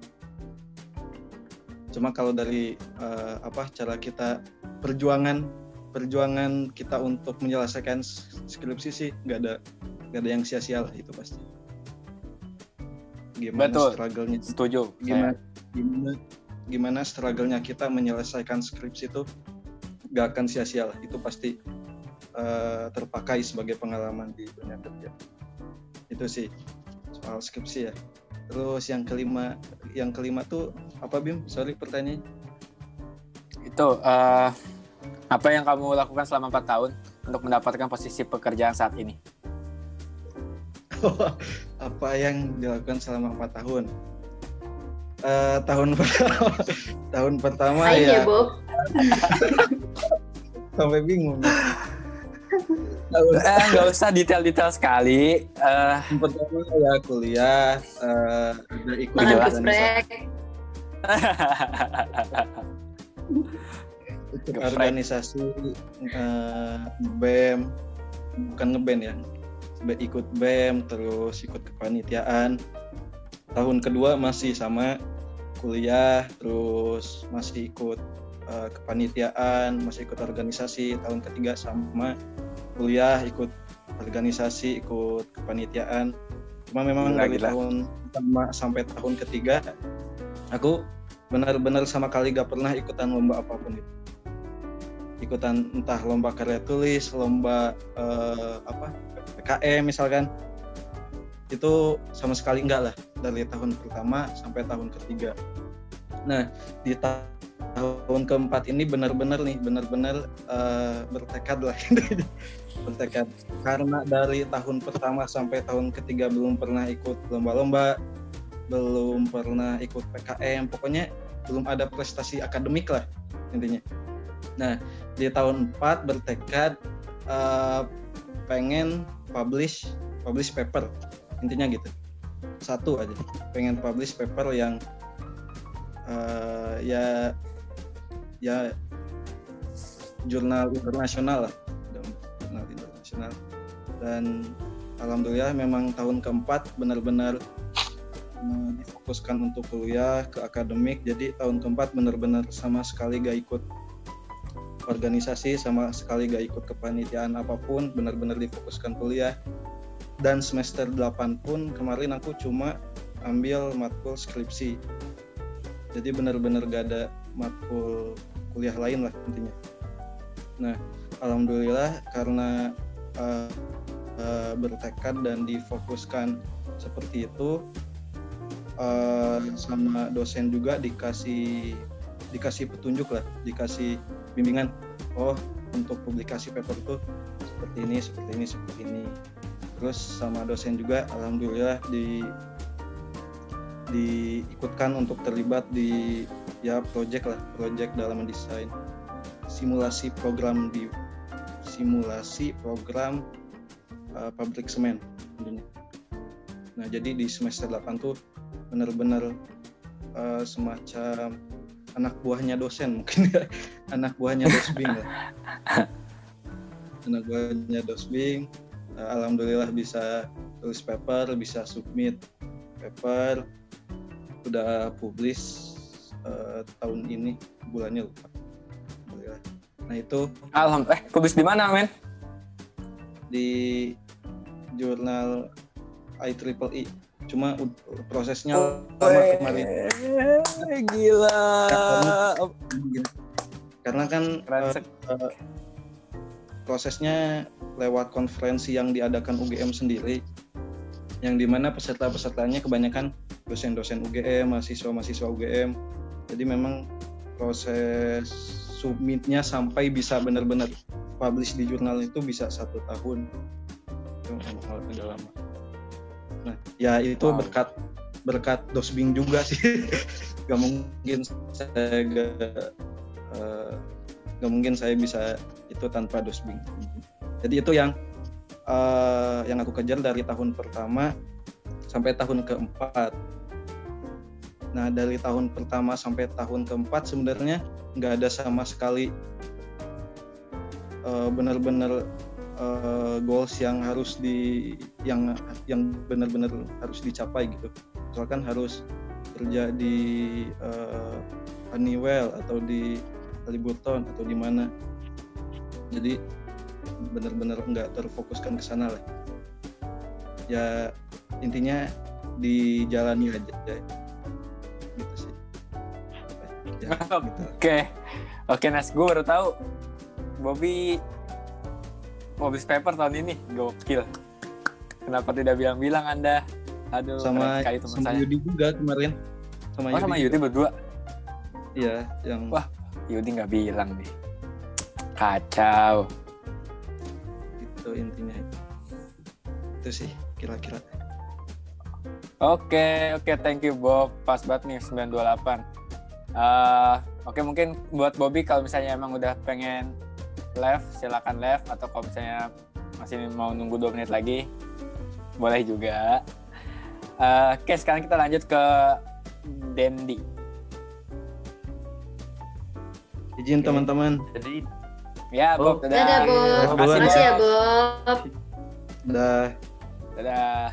cuma kalau dari eh, apa cara kita perjuangan perjuangan kita untuk menyelesaikan skripsi sih nggak ada nggak ada yang sia-sia lah itu pasti gimana Betul. struggle-nya Setuju. gimana Saya. gimana gimana struggle-nya kita menyelesaikan skripsi itu gak akan sia-sia lah itu pasti eh, terpakai sebagai pengalaman di dunia kerja. Itu sih soal skripsi ya. Terus yang kelima yang kelima tuh apa bim? Sorry pertanyaan. Itu eh, apa yang kamu lakukan selama 4 tahun untuk mendapatkan posisi pekerjaan saat ini? apa yang dilakukan selama empat tahun? Eh, tahun pertama tahun pertama Ayo ya, ya. Bob. sampai bingung tahun Eh, nggak usah detail-detail sekali. Eh, pertama ya kuliah eh, ada ikut Geprek. organisasi eh, BEM. Bukan ngeband ya. Ikut BEM terus ikut kepanitiaan. Tahun kedua masih sama kuliah terus masih ikut eh, kepanitiaan masih ikut organisasi. Tahun ketiga sama kuliah ikut organisasi ikut kepanitiaan. Cuma memang Gila, dari gila. tahun pertama sampai tahun ketiga aku benar-benar sama kali gak pernah ikutan lomba apa pun itu. Ikutan entah lomba karya tulis lomba eh, apa PKM misalkan. Itu sama sekali enggak lah dari tahun pertama sampai tahun ketiga. Nah di ta- tahun keempat ini benar-benar nih benar-benar eh, bertekad lah. Bertekad. Karena dari tahun pertama sampai tahun ketiga belum pernah ikut lomba-lomba belum pernah ikut PKM pokoknya belum ada prestasi akademik lah intinya. Nah di tahun 4 bertekad eh, pengen publish publish paper intinya gitu. Satu aja pengen publish paper yang eh, ya ya jurnal internasional lah. Jurnal internasional. Dan alhamdulillah memang tahun keempat benar-benar eh, difokuskan untuk kuliah ke akademik. Jadi tahun keempat benar-benar sama sekali gak ikut organisasi sama sekali gak ikut kepanitiaan apa pun benar-benar difokuskan kuliah. Dan semester 8 pun kemarin aku cuma ambil matkul skripsi. Jadi benar-benar gak ada matkul kuliah lain lah intinya. Nah alhamdulillah karena eh, eh, bertekad dan difokuskan seperti itu eh, sama dosen juga dikasih dikasih petunjuk lah dikasih bimbingan. Oh untuk publikasi paper tuh seperti ini seperti ini seperti ini. Terus sama dosen juga alhamdulillah di diikutkan untuk terlibat di ya project lah project dalam mendesain. Simulasi program di simulasi program uh, pabrik semen intinya. Nah jadi di semester 8 tuh benar-benar uh, semacam anak buahnya dosen mungkin ya. Anak buahnya dosbing lah. Anak buahnya dosbing uh, alhamdulillah bisa tulis paper bisa submit paper udah publish uh, tahun ini bulannya lupa. Nah itu alhamdulillah eh publish di mana men? di jurnal IEEE cuma prosesnya oh, lama kemarin. gila. Karena, kan uh, prosesnya lewat konferensi yang diadakan UGM sendiri yang di mana peserta-pesertanya kebanyakan dosen-dosen UGM mahasiswa-mahasiswa UGM jadi memang proses submitnya sampai bisa benar-benar publish di jurnal itu bisa satu tahun itu memang udah lama Nah, ya itu wow. berkat berkat dosbing juga sih. gak mungkin saya gak, uh, gak mungkin saya bisa itu tanpa dosbing. Jadi itu yang uh, yang aku kejar dari tahun pertama sampai tahun keempat. Nah dari tahun pertama sampai tahun keempat sebenarnya nggak ada sama sekali uh, benar-benar uh, goals yang harus di yang yang benar-benar harus dicapai gitu. Misalkan harus kerja di uh, Honeywell atau di Halliburton atau di mana. Jadi benar-benar nggak terfokuskan ke sana lah. Ya intinya dijalani aja ya, gitu. oke okay. oke okay, Nas gue baru tahu Bobby Mobil paper tahun ini gokil. Kenapa tidak bilang-bilang Anda? Aduh, sama kali teman sama saya. Yudi juga kemarin. Sama oh, Yudi sama Yudi berdua. Iya, yang Wah, Yudi nggak bilang nih. Kacau. Itu intinya. Itu sih kira-kira. Oke, oke, thank you Bob. Pas banget nih 928. Uh, oke, okay, mungkin buat Bobby kalau misalnya emang udah pengen live silakan live. Atau kalau misalnya masih mau nunggu dua menit lagi boleh juga. Uh, oke sekarang kita lanjut ke Dendi. Izin teman-teman. Jadi ya Bob oh. dadah, dadah Bob. Terima kasih ya Bob. Dadah. Dadah.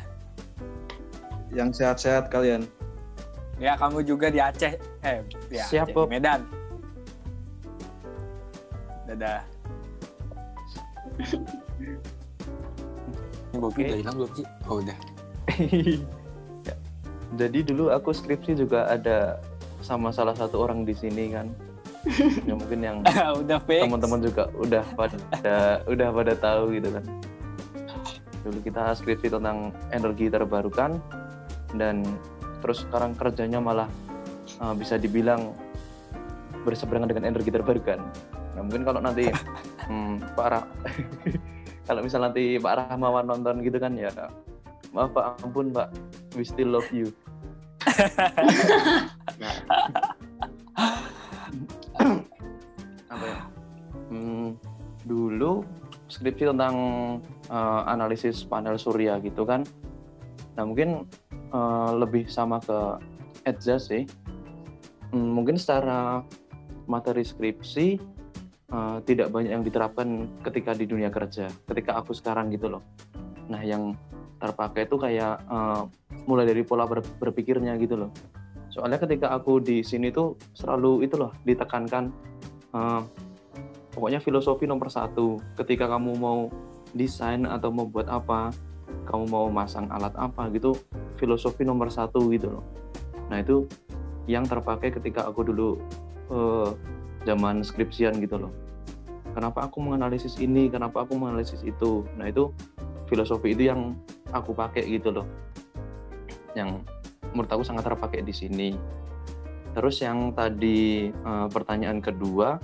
Yang sehat-sehat kalian ya kamu juga di Aceh eh ya Siap, Aceh, Medan dadah ini Bobi okay. udah hilang belum sih? Oh udah. ya. Jadi dulu aku skripsi juga ada sama salah satu orang di sini kan. ya mungkin yang udah teman-teman juga udah pada udah pada tahu gitu kan. Dulu kita skripsi tentang energi terbarukan dan terus sekarang kerjanya malah uh, bisa dibilang berseberangan dengan energi terbarukan. Nah mungkin kalau nanti hmm, Pak Rah kalau misal nanti Pak Rahmawan nonton gitu kan ya maaf Pak ampun Pak we still love you nah. apa ya hmm, dulu skripsi tentang uh, analisis panel surya gitu kan nah mungkin uh, lebih sama ke Edza sih hmm, mungkin secara materi skripsi uh, tidak banyak yang diterapkan ketika di dunia kerja, ketika aku sekarang gitu loh. Nah, yang terpakai itu kayak uh, mulai dari pola ber berpikirnya gitu loh. Soalnya ketika aku di sini tuh selalu itu loh ditekankan uh, pokoknya filosofi nomor satu. Ketika kamu mau desain atau mau buat apa, kamu mau masang alat apa gitu, filosofi nomor satu gitu loh. Nah itu yang terpakai ketika aku dulu uh, zaman skripsian gitu loh. Kenapa aku menganalisis ini kenapa aku menganalisis itu? Nah itu filosofi itu yang aku pakai gitu loh. Yang menurut aku sangat terpakai di sini. Terus yang tadi uh, pertanyaan kedua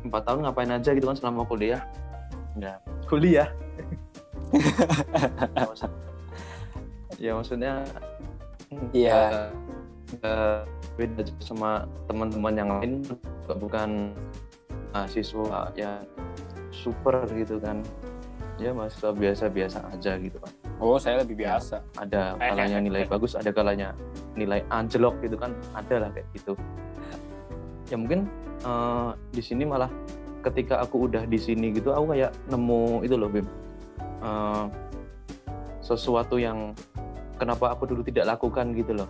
empat tahun ngapain aja gitu kan selama kuliah? Ya kuliah ya maksudnya iya yeah. uh, beda sama teman-teman yang lain bukan mahasiswa ya super gitu kan ya mahasiswa biasa-biasa aja gitu kan Oh, saya lebih Ya. biasa. ada Eh, kalanya eh, nilai eh. bagus ada kalanya nilai anjlok gitu kan ada lah kayak gitu ya mungkin eh, di sini malah ketika aku udah di sini gitu aku kayak nemu itu loh Bim Eh, sesuatu yang kenapa aku dulu tidak lakukan gitu loh.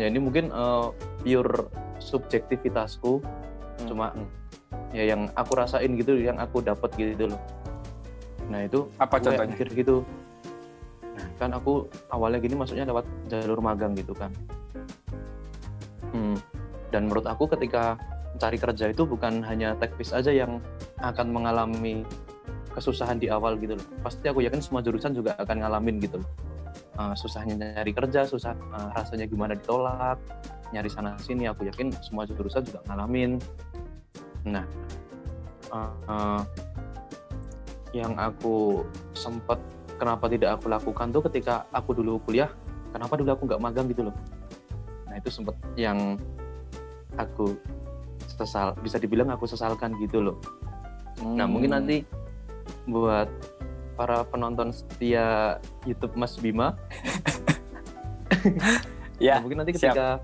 Ya ini mungkin eh, pure subjektivitasku. Hmm. cuma ya yang aku rasain gitu yang aku dapat gitu loh. Nah itu Apa contohnya? mikir gitu. Nah, kan aku awalnya gini masuknya lewat jalur magang gitu kan. Hmm, dan menurut aku ketika mencari kerja itu bukan hanya teknis aja yang akan mengalami kesusahan di awal gitu loh. Pasti aku yakin semua jurusan juga akan ngalamin gitu loh. Eh, susahnya nyari kerja susah eh, rasanya gimana ditolak nyari sana sini aku yakin semua jurusan juga ngalamin. Nah eh, eh, yang aku sempat kenapa tidak aku lakukan tuh ketika aku dulu kuliah kenapa dulu aku nggak magang gitu loh. Nah itu sempat yang aku sesal bisa dibilang aku sesalkan gitu loh. Nah mungkin Hmm. nanti buat para penonton setia YouTube Mas Bima. Ya, Nah, mungkin nanti ketika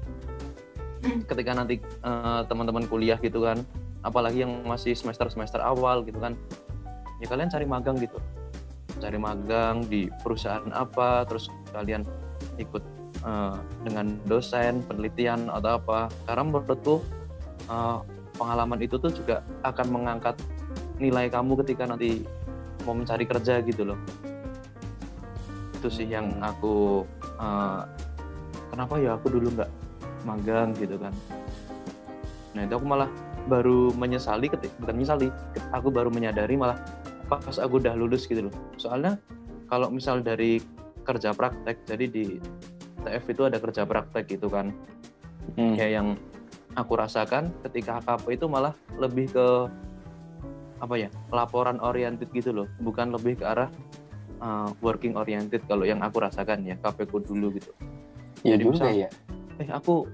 ketika nanti eh, teman-teman kuliah gitu kan apalagi yang masih semester semester awal gitu kan ya kalian cari magang gitu. Cari magang di perusahaan apa terus kalian ikut eh, dengan dosen penelitian atau apa. Karena menurutku eh, pengalaman itu tuh juga akan mengangkat nilai kamu ketika nanti mau mencari kerja gitu loh. Itu sih yang aku eh, kenapa ya aku dulu nggak magang gitu kan. Nah itu aku malah baru menyesali ketika bukan menyesali aku baru menyadari malah pas aku udah lulus gitu loh. Soalnya kalau misal dari kerja praktek jadi di TF itu ada kerja praktek gitu kan. Hmm. ya yang aku rasakan ketika HKP itu malah lebih ke apa ya laporan oriented gitu loh. Bukan lebih ke arah uh, working oriented kalau yang aku rasakan ya KP ku dulu gitu. Ya Jadi misal- ya. eh aku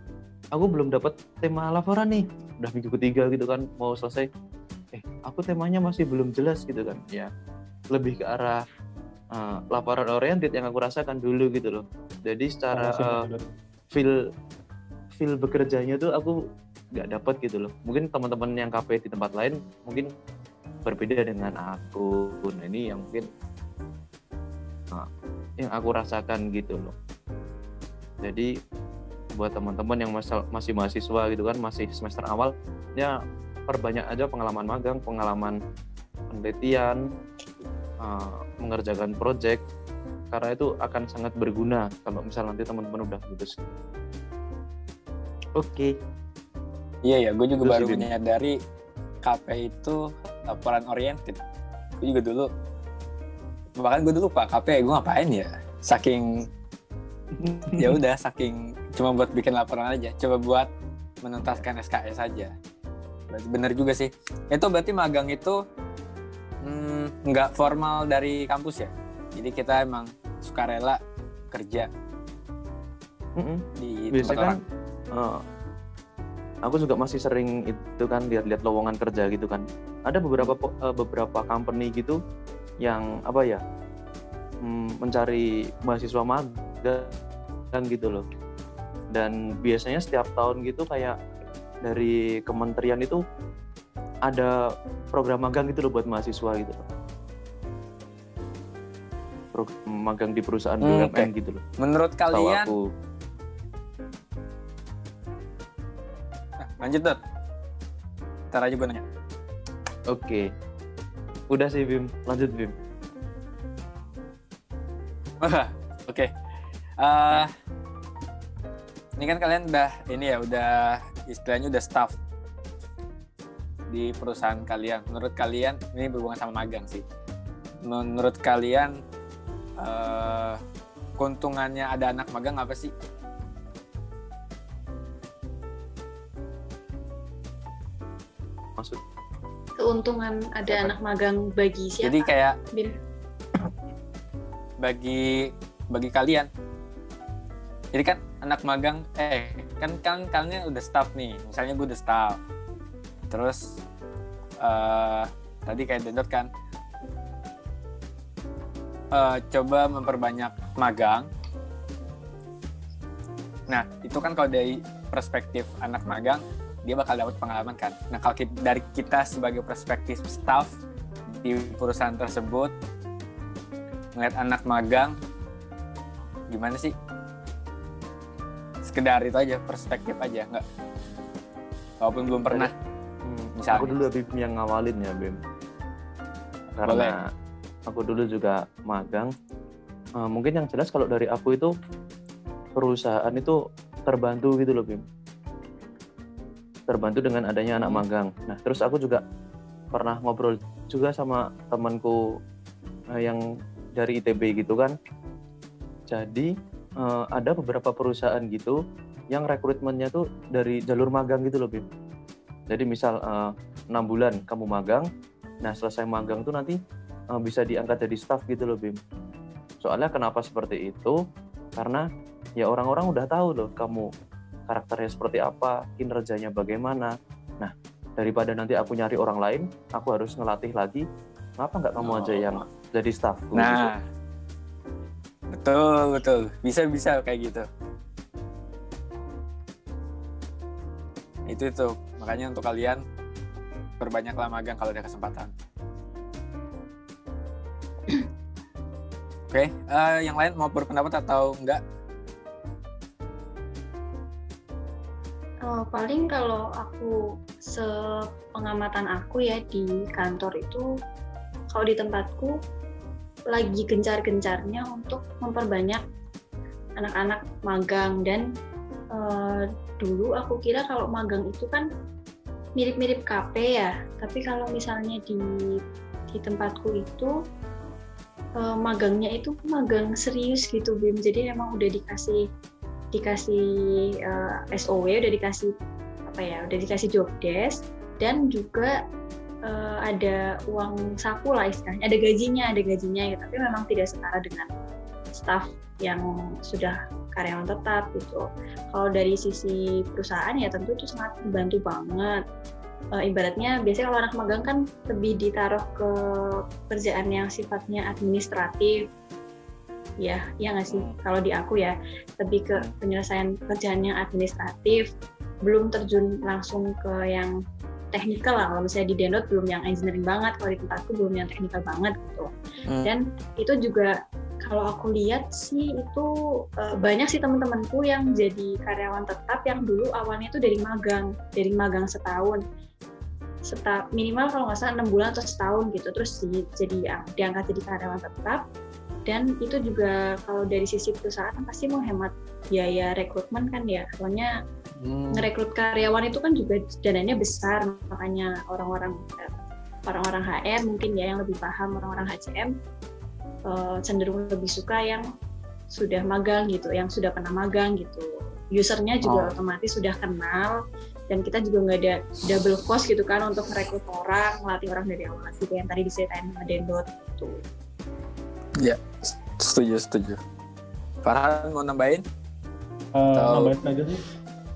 aku belum dapat tema laporan nih. Udah minggu ketiga gitu kan mau selesai. Eh aku temanya masih belum jelas gitu kan. Ya lebih ke arah uh, laporan oriented yang aku rasakan dulu gitu loh. Jadi secara uh, feel feel bekerjanya tuh aku nggak dapat gitu loh. Mungkin teman-teman yang KP di tempat lain mungkin berbeda dengan aku. Nah ini yang mungkin uh, yang aku rasakan gitu loh. Jadi buat teman-teman yang masal- masih mahasiswa gitu kan masih semester awal ya perbanyak aja pengalaman magang pengalaman penelitian uh, mengerjakan project karena itu akan sangat berguna kalau misal nanti teman-teman udah lulus. Oke. Iya ya, gue juga Terus baru menyadari KP itu laporan oriented. Gue juga dulu, bahkan gue dulu pak KP gue ngapain ya? Saking ya udah, saking cuma buat bikin laporan aja, coba buat menuntaskan SKS. Berarti bener juga sih. Itu berarti magang itu mm, nggak formal dari kampus ya? Jadi kita emang sukarela kerja Mm-mm. di tempat biasanya kan orang. Aku juga masih sering itu kan lihat-lihat lowongan kerja gitu kan. Ada beberapa eh, beberapa company gitu yang apa ya mm, mencari mahasiswa magang gitu loh. Dan biasanya setiap tahun gitu kayak dari kementerian itu ada program magang gitu loh buat mahasiswa gitu loh. Program magang di perusahaan Hmm, BUMN gitu loh. Menurut kalian aku lanjut Dot. Ntar aja gue nanya. Oke. Udah sih Bim, lanjut Bim. Oke. Eh, ini kan kalian udah ini ya udah istilahnya udah staff di perusahaan kalian. Menurut kalian ini berhubungan sama magang sih. Menurut kalian eh, keuntungannya ada anak magang apa sih? Maksud Keuntungan ada Siapa? anak magang bagi siapa? Jadi kayak Bim? bagi bagi kalian. Jadi kan anak magang eh kan kan kalian udah staff nih. Misalnya gue udah staff. Terus eh tadi kayak Dendot kan eh, coba memperbanyak magang. Nah, itu kan kalau dari perspektif anak magang, dia bakal dapat pengalaman kan. Nah, kalau ki- dari kita sebagai perspektif staff di perusahaan tersebut, ngeliat anak magang, gimana sih? Sekedar itu aja, perspektif aja, nggak? Walaupun belum pernah, Hmm, Misalnya. Aku dulu Bim yang ngawalin ya Bim. Karena aku dulu juga magang. Eh, mungkin yang jelas kalau dari aku itu perusahaan itu terbantu gitu loh Bim. Terbantu dengan adanya anak magang. Nah terus aku juga pernah ngobrol juga sama temanku eh, yang dari ITB gitu kan. Jadi eh, ada beberapa perusahaan gitu yang rekrutmennya tuh dari jalur magang gitu loh Bim. Jadi misal eh, enam bulan kamu magang, nah selesai magang tuh nanti bisa diangkat jadi staff gitu loh Bim. Soalnya kenapa seperti itu? Karena ya orang-orang udah tahu loh kamu karakternya seperti apa, kinerjanya bagaimana. Nah daripada nanti aku nyari orang lain, aku harus ngelatih lagi. Kenapa nggak kamu aja yang jadi staff? Nah, betul betul, bisa bisa kayak gitu. Itu itu, makanya untuk kalian perbanyaklah magang kalau ada kesempatan. Oke, eh, yang lain mau berpendapat atau enggak? Oh, paling kalau aku sepengamatan aku ya di kantor itu kalau di tempatku lagi gencar-gencarnya untuk memperbanyak anak-anak magang. Dan eh, dulu aku kira kalau magang itu kan mirip-mirip KP ya. Tapi kalau misalnya di di tempatku itu eh, magangnya itu magang serius gitu Bim. Jadi emang udah dikasih dikasih eh, SOW udah dikasih apa ya udah dikasih job desk dan juga eh, ada uang saku lah istilahnya. Ada gajinya ada gajinya ya tapi memang tidak setara dengan staff yang sudah karyawan tetap gitu. Kalau dari sisi perusahaan ya tentu itu sangat membantu banget. Eh, ibaratnya biasanya kalau anak magang kan lebih ditaruh ke kerjaan yang sifatnya administratif ya ya nggak sih? Kalau di aku ya lebih ke penyelesaian pekerjaan yang administratif belum terjun langsung ke yang teknikal lah. Kalau misalnya di Denot belum yang engineering banget kalau di tempatku belum yang teknikal banget gitu. Hmm. dan itu juga kalau aku lihat sih itu eh, banyak sih teman-temanku yang jadi karyawan tetap yang dulu awalnya itu dari magang dari magang setahun. Seta, minimal kalau nggak salah enam bulan atau setahun gitu. Terus di, jadi diangkat jadi karyawan tetap dan itu juga kalau dari sisi perusahaan pasti menghemat biaya rekrutmen kan ya. Soalnya Hmm. ngerekrut karyawan itu kan juga dananya besar. Makanya orang-orang orang-orang HR mungkin ya yang lebih paham orang-orang HCM eh, cenderung lebih suka yang sudah magang gitu yang sudah pernah magang gitu. Usernya juga Oh. otomatis sudah kenal dan kita juga nggak ada double cost gitu kan untuk merekrut orang melatih orang dari awal. Gitu yang tadi diceritain sama Dendot gitu Setuju, setuju. Farhan mau nambahin? Tahu. nambahin aja sih.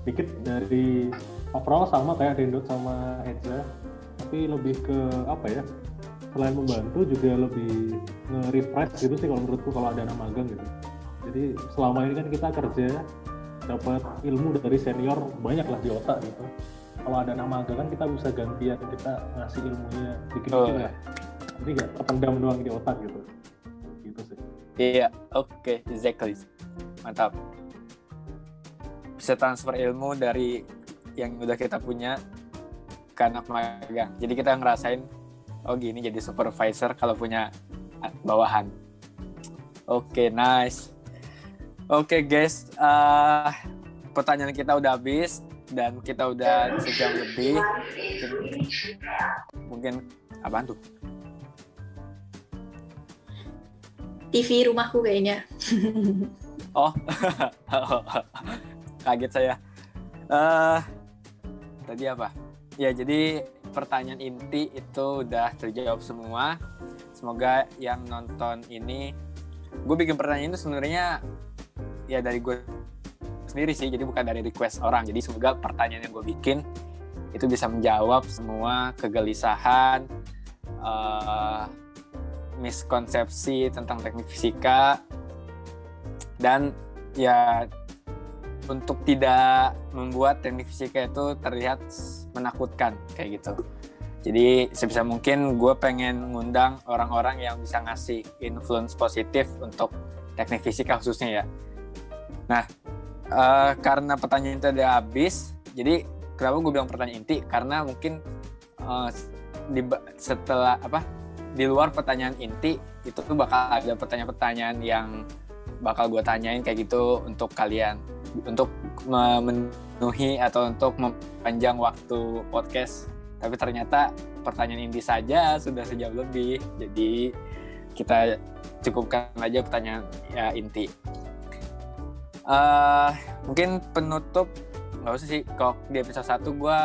Dikit dari overall sama kayak Dendot sama Edza tapi lebih ke apa ya? Selain membantu juga lebih nge-refresh gitu sih kalau menurutku kalau ada anak magang gitu. Jadi selama ini kan kita kerja dapat ilmu dari senior banyak lah di otak gitu. Kalau ada anak magang kan kita bisa gantian kita ngasih ilmunya bikin Oh, lah. jadi nggak terpendam doang di otak gitu Iya, oke, exactly. Mantap. Bisa transfer ilmu dari yang udah kita punya ke anak magang. Jadi kita ngerasain, oh gini jadi supervisor kalau punya bawahan. Oke, nice. Oke guys, eh, pertanyaan kita udah habis dan kita udah sejam lebih. Mungkin apaan tuh? TV rumahku kayaknya Oh, kaget saya. eh tadi apa? Ya, jadi pertanyaan inti itu udah terjawab semua. Semoga yang nonton ini, gue bikin pertanyaan itu sebenarnya ya dari gue sendiri sih, jadi bukan dari request orang. Jadi semoga pertanyaan yang gue bikin itu bisa menjawab semua kegelisahan, eh miskonsepsi tentang teknik fisika dan ya untuk tidak membuat teknik fisika itu terlihat menakutkan kayak gitu. Jadi sebisa mungkin gue pengen ngundang orang-orang yang bisa ngasih influence positif untuk teknik fisika khususnya ya. Nah, uh, karena pertanyaan itu udah habis, jadi kenapa gue bilang pertanyaan inti? Karena mungkin uh, di, setelah apa di luar pertanyaan inti itu tuh bakal ada pertanyaan-pertanyaan yang bakal gue tanyain kayak gitu untuk kalian. Untuk memenuhi atau untuk mempanjang waktu podcast. Tapi ternyata pertanyaan ini saja sudah sejam lebih. Jadi kita cukupkan aja pertanyaan ya inti. Uh, mungkin penutup nggak usah sih. Kok di episode satu gue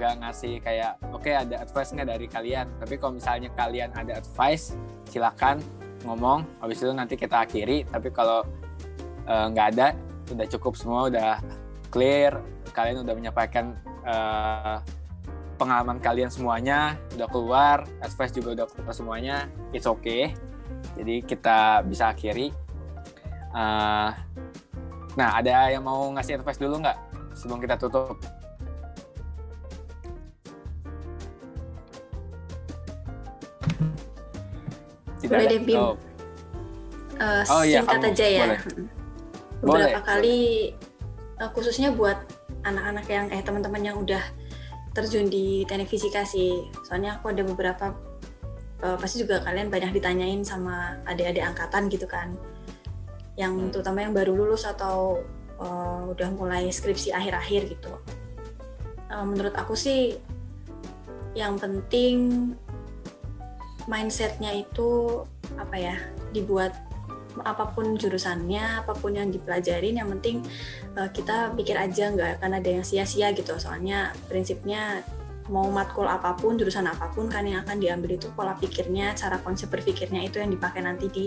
nggak ngasih kayak oke okay, ada advice nggak dari kalian tapi kalau misalnya kalian ada advice silakan ngomong habis itu nanti kita akhiri tapi kalau uh, nggak ada udah cukup semua udah clear kalian udah menyampaikan uh, pengalaman kalian semuanya udah keluar, advice juga udah keluar semuanya, it's okay. Jadi kita bisa akhiri. Uh, nah, ada yang mau ngasih advice dulu nggak sebelum kita tutup? Tidak boleh deh, Bim. Oh. Uh, oh, iya, singkat kamu. aja ya. Boleh. Beberapa boleh. kali, uh, khususnya buat anak-anak yang eh teman-teman yang udah terjun di teknik fisika sih soalnya aku ada beberapa uh, pasti juga kalian banyak ditanyain sama adik-adik angkatan gitu kan yang hmm. terutama yang baru lulus atau uh, udah mulai skripsi akhir-akhir gitu uh, menurut aku sih yang penting mindsetnya itu apa ya dibuat apa pun jurusannya, apa pun yang dipelajarin, yang penting uh, kita pikir aja nggak akan ada yang sia-sia gitu. Soalnya prinsipnya mau matkul apa pun, jurusan apa pun kan yang akan diambil itu pola pikirnya, cara konsep berpikirnya itu yang dipakai nanti di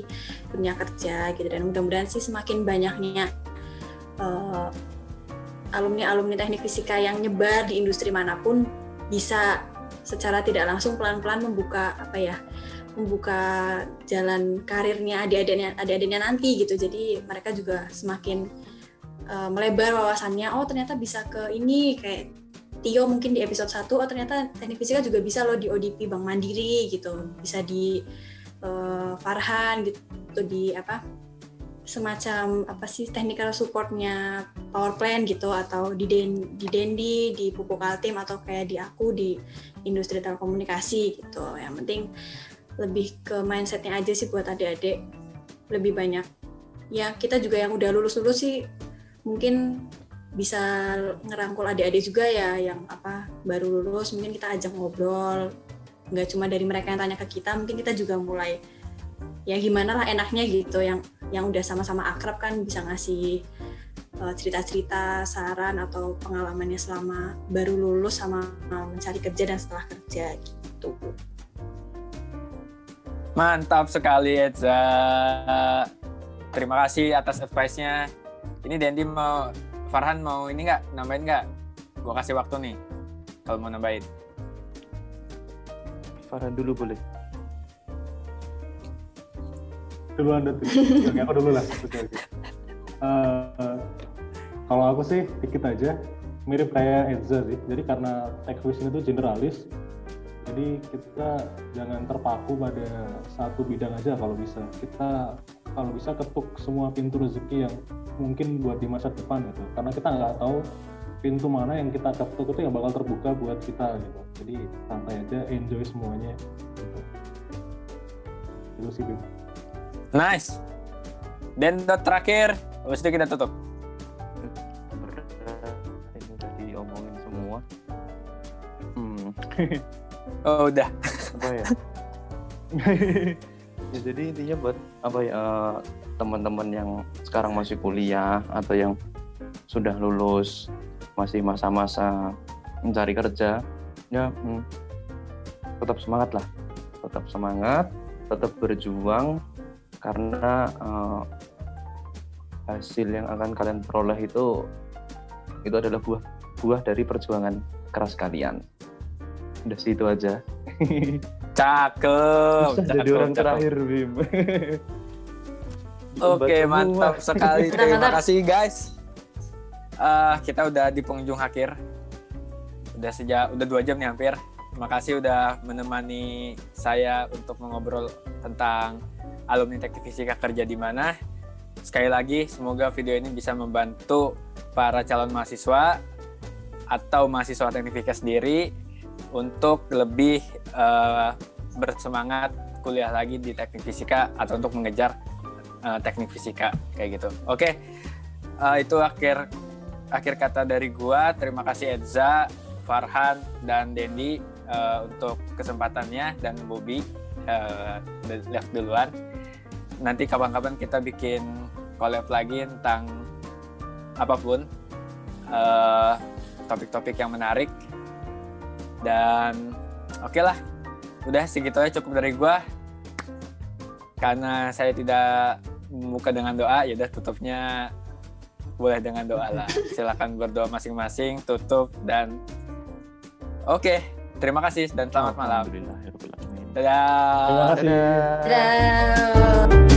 dunia kerja gitu. Dan mudah-mudahan sih semakin banyaknya uh, alumni-alumni teknik fisika yang nyebar di industri mana pun bisa secara tidak langsung pelan-pelan membuka apa ya membuka jalan karirnya adik-adiknya adik-adiknya nanti gitu. Jadi mereka juga semakin uh, melebar wawasannya oh ternyata bisa ke ini kayak Tio mungkin di episode 1 oh ternyata teknik fisika juga bisa loh di ODP Bank Mandiri gitu. Bisa di uh, Farhan gitu di apa semacam apa sih technical supportnya power plant gitu atau di Den, di Dendi di Pupuk Altim atau kayak di aku di industri telekomunikasi gitu. Yang penting lebih ke mindsetnya aja sih buat adik-adik. Lebih banyak. Ya kita juga yang udah lulus lulus sih mungkin bisa ngerangkul adik-adik juga ya yang apa baru lulus mungkin kita ajak ngobrol. Nggak cuma dari mereka yang tanya ke kita mungkin kita juga mulai ya gimana lah enaknya gitu yang yang udah sama-sama akrab kan bisa ngasih eh, cerita-cerita saran atau pengalamannya selama baru lulus sama mencari kerja dan setelah kerja gitu. Mantap sekali Eza. Terima kasih atas advice-nya. Ini Dendi mau Farhan mau ini nggak nambahin nggak? Gua kasih waktu nih kalau mau nambahin. Farhan dulu boleh. Dulu anda tuh. Oke, aku dulu lah. Uh, kalau aku sih dikit aja mirip kayak Eza sih. Jadi karena tech vision itu generalis, jadi kita jangan terpaku pada satu bidang aja kalau bisa kita kalau bisa ketuk semua pintu rezeki yang mungkin buat di masa depan gitu karena kita nggak tahu pintu mana yang kita ketuk itu yang bakal terbuka buat kita gitu jadi santai aja enjoy semuanya gitu. itu sih Bim. Nice dan terakhir habis itu kita tutup ini udah diomongin semua hmm. Oh udah. Apa ya? ya jadi intinya buat apa ya teman-teman yang sekarang masih kuliah atau yang sudah lulus masih masa-masa mencari kerja ya hmm, tetap semangat lah tetap semangat tetap berjuang karena uh, hasil yang akan kalian peroleh itu itu adalah buah buah dari perjuangan keras kalian udah situ aja Cakep. Susah jadi cakep, orang cakep. terakhir, Bim. Oke, Hebat mantap sekali. Terima kasih guys. Eh, kita udah di pengunjung akhir. Udah sejak udah dua jam nih hampir. Terima kasih udah menemani saya untuk mengobrol tentang alumni teknik fisika kerja di mana. Sekali lagi, semoga video ini bisa membantu para calon mahasiswa atau mahasiswa teknik fisika sendiri untuk lebih eh, bersemangat kuliah lagi di teknik fisika atau untuk mengejar eh, teknik fisika kayak gitu. Oke, eh, itu akhir akhir kata dari gua. Terima kasih Edza, Farhan dan Dendi eh, untuk kesempatannya dan Bobby eh, udah left duluan. Nanti kapan-kapan kita bikin collab lagi tentang apa pun eh, topik-topik yang menarik. Dan oke lah udah segitu aja cukup dari gua. Karena saya tidak membuka dengan doa ya udah tutupnya boleh dengan doa lah. Silakan berdoa masing-masing tutup dan oke terima kasih dan selamat malam Alhamdulillah. ya dadah Terima kasih. Dadah. Dadah.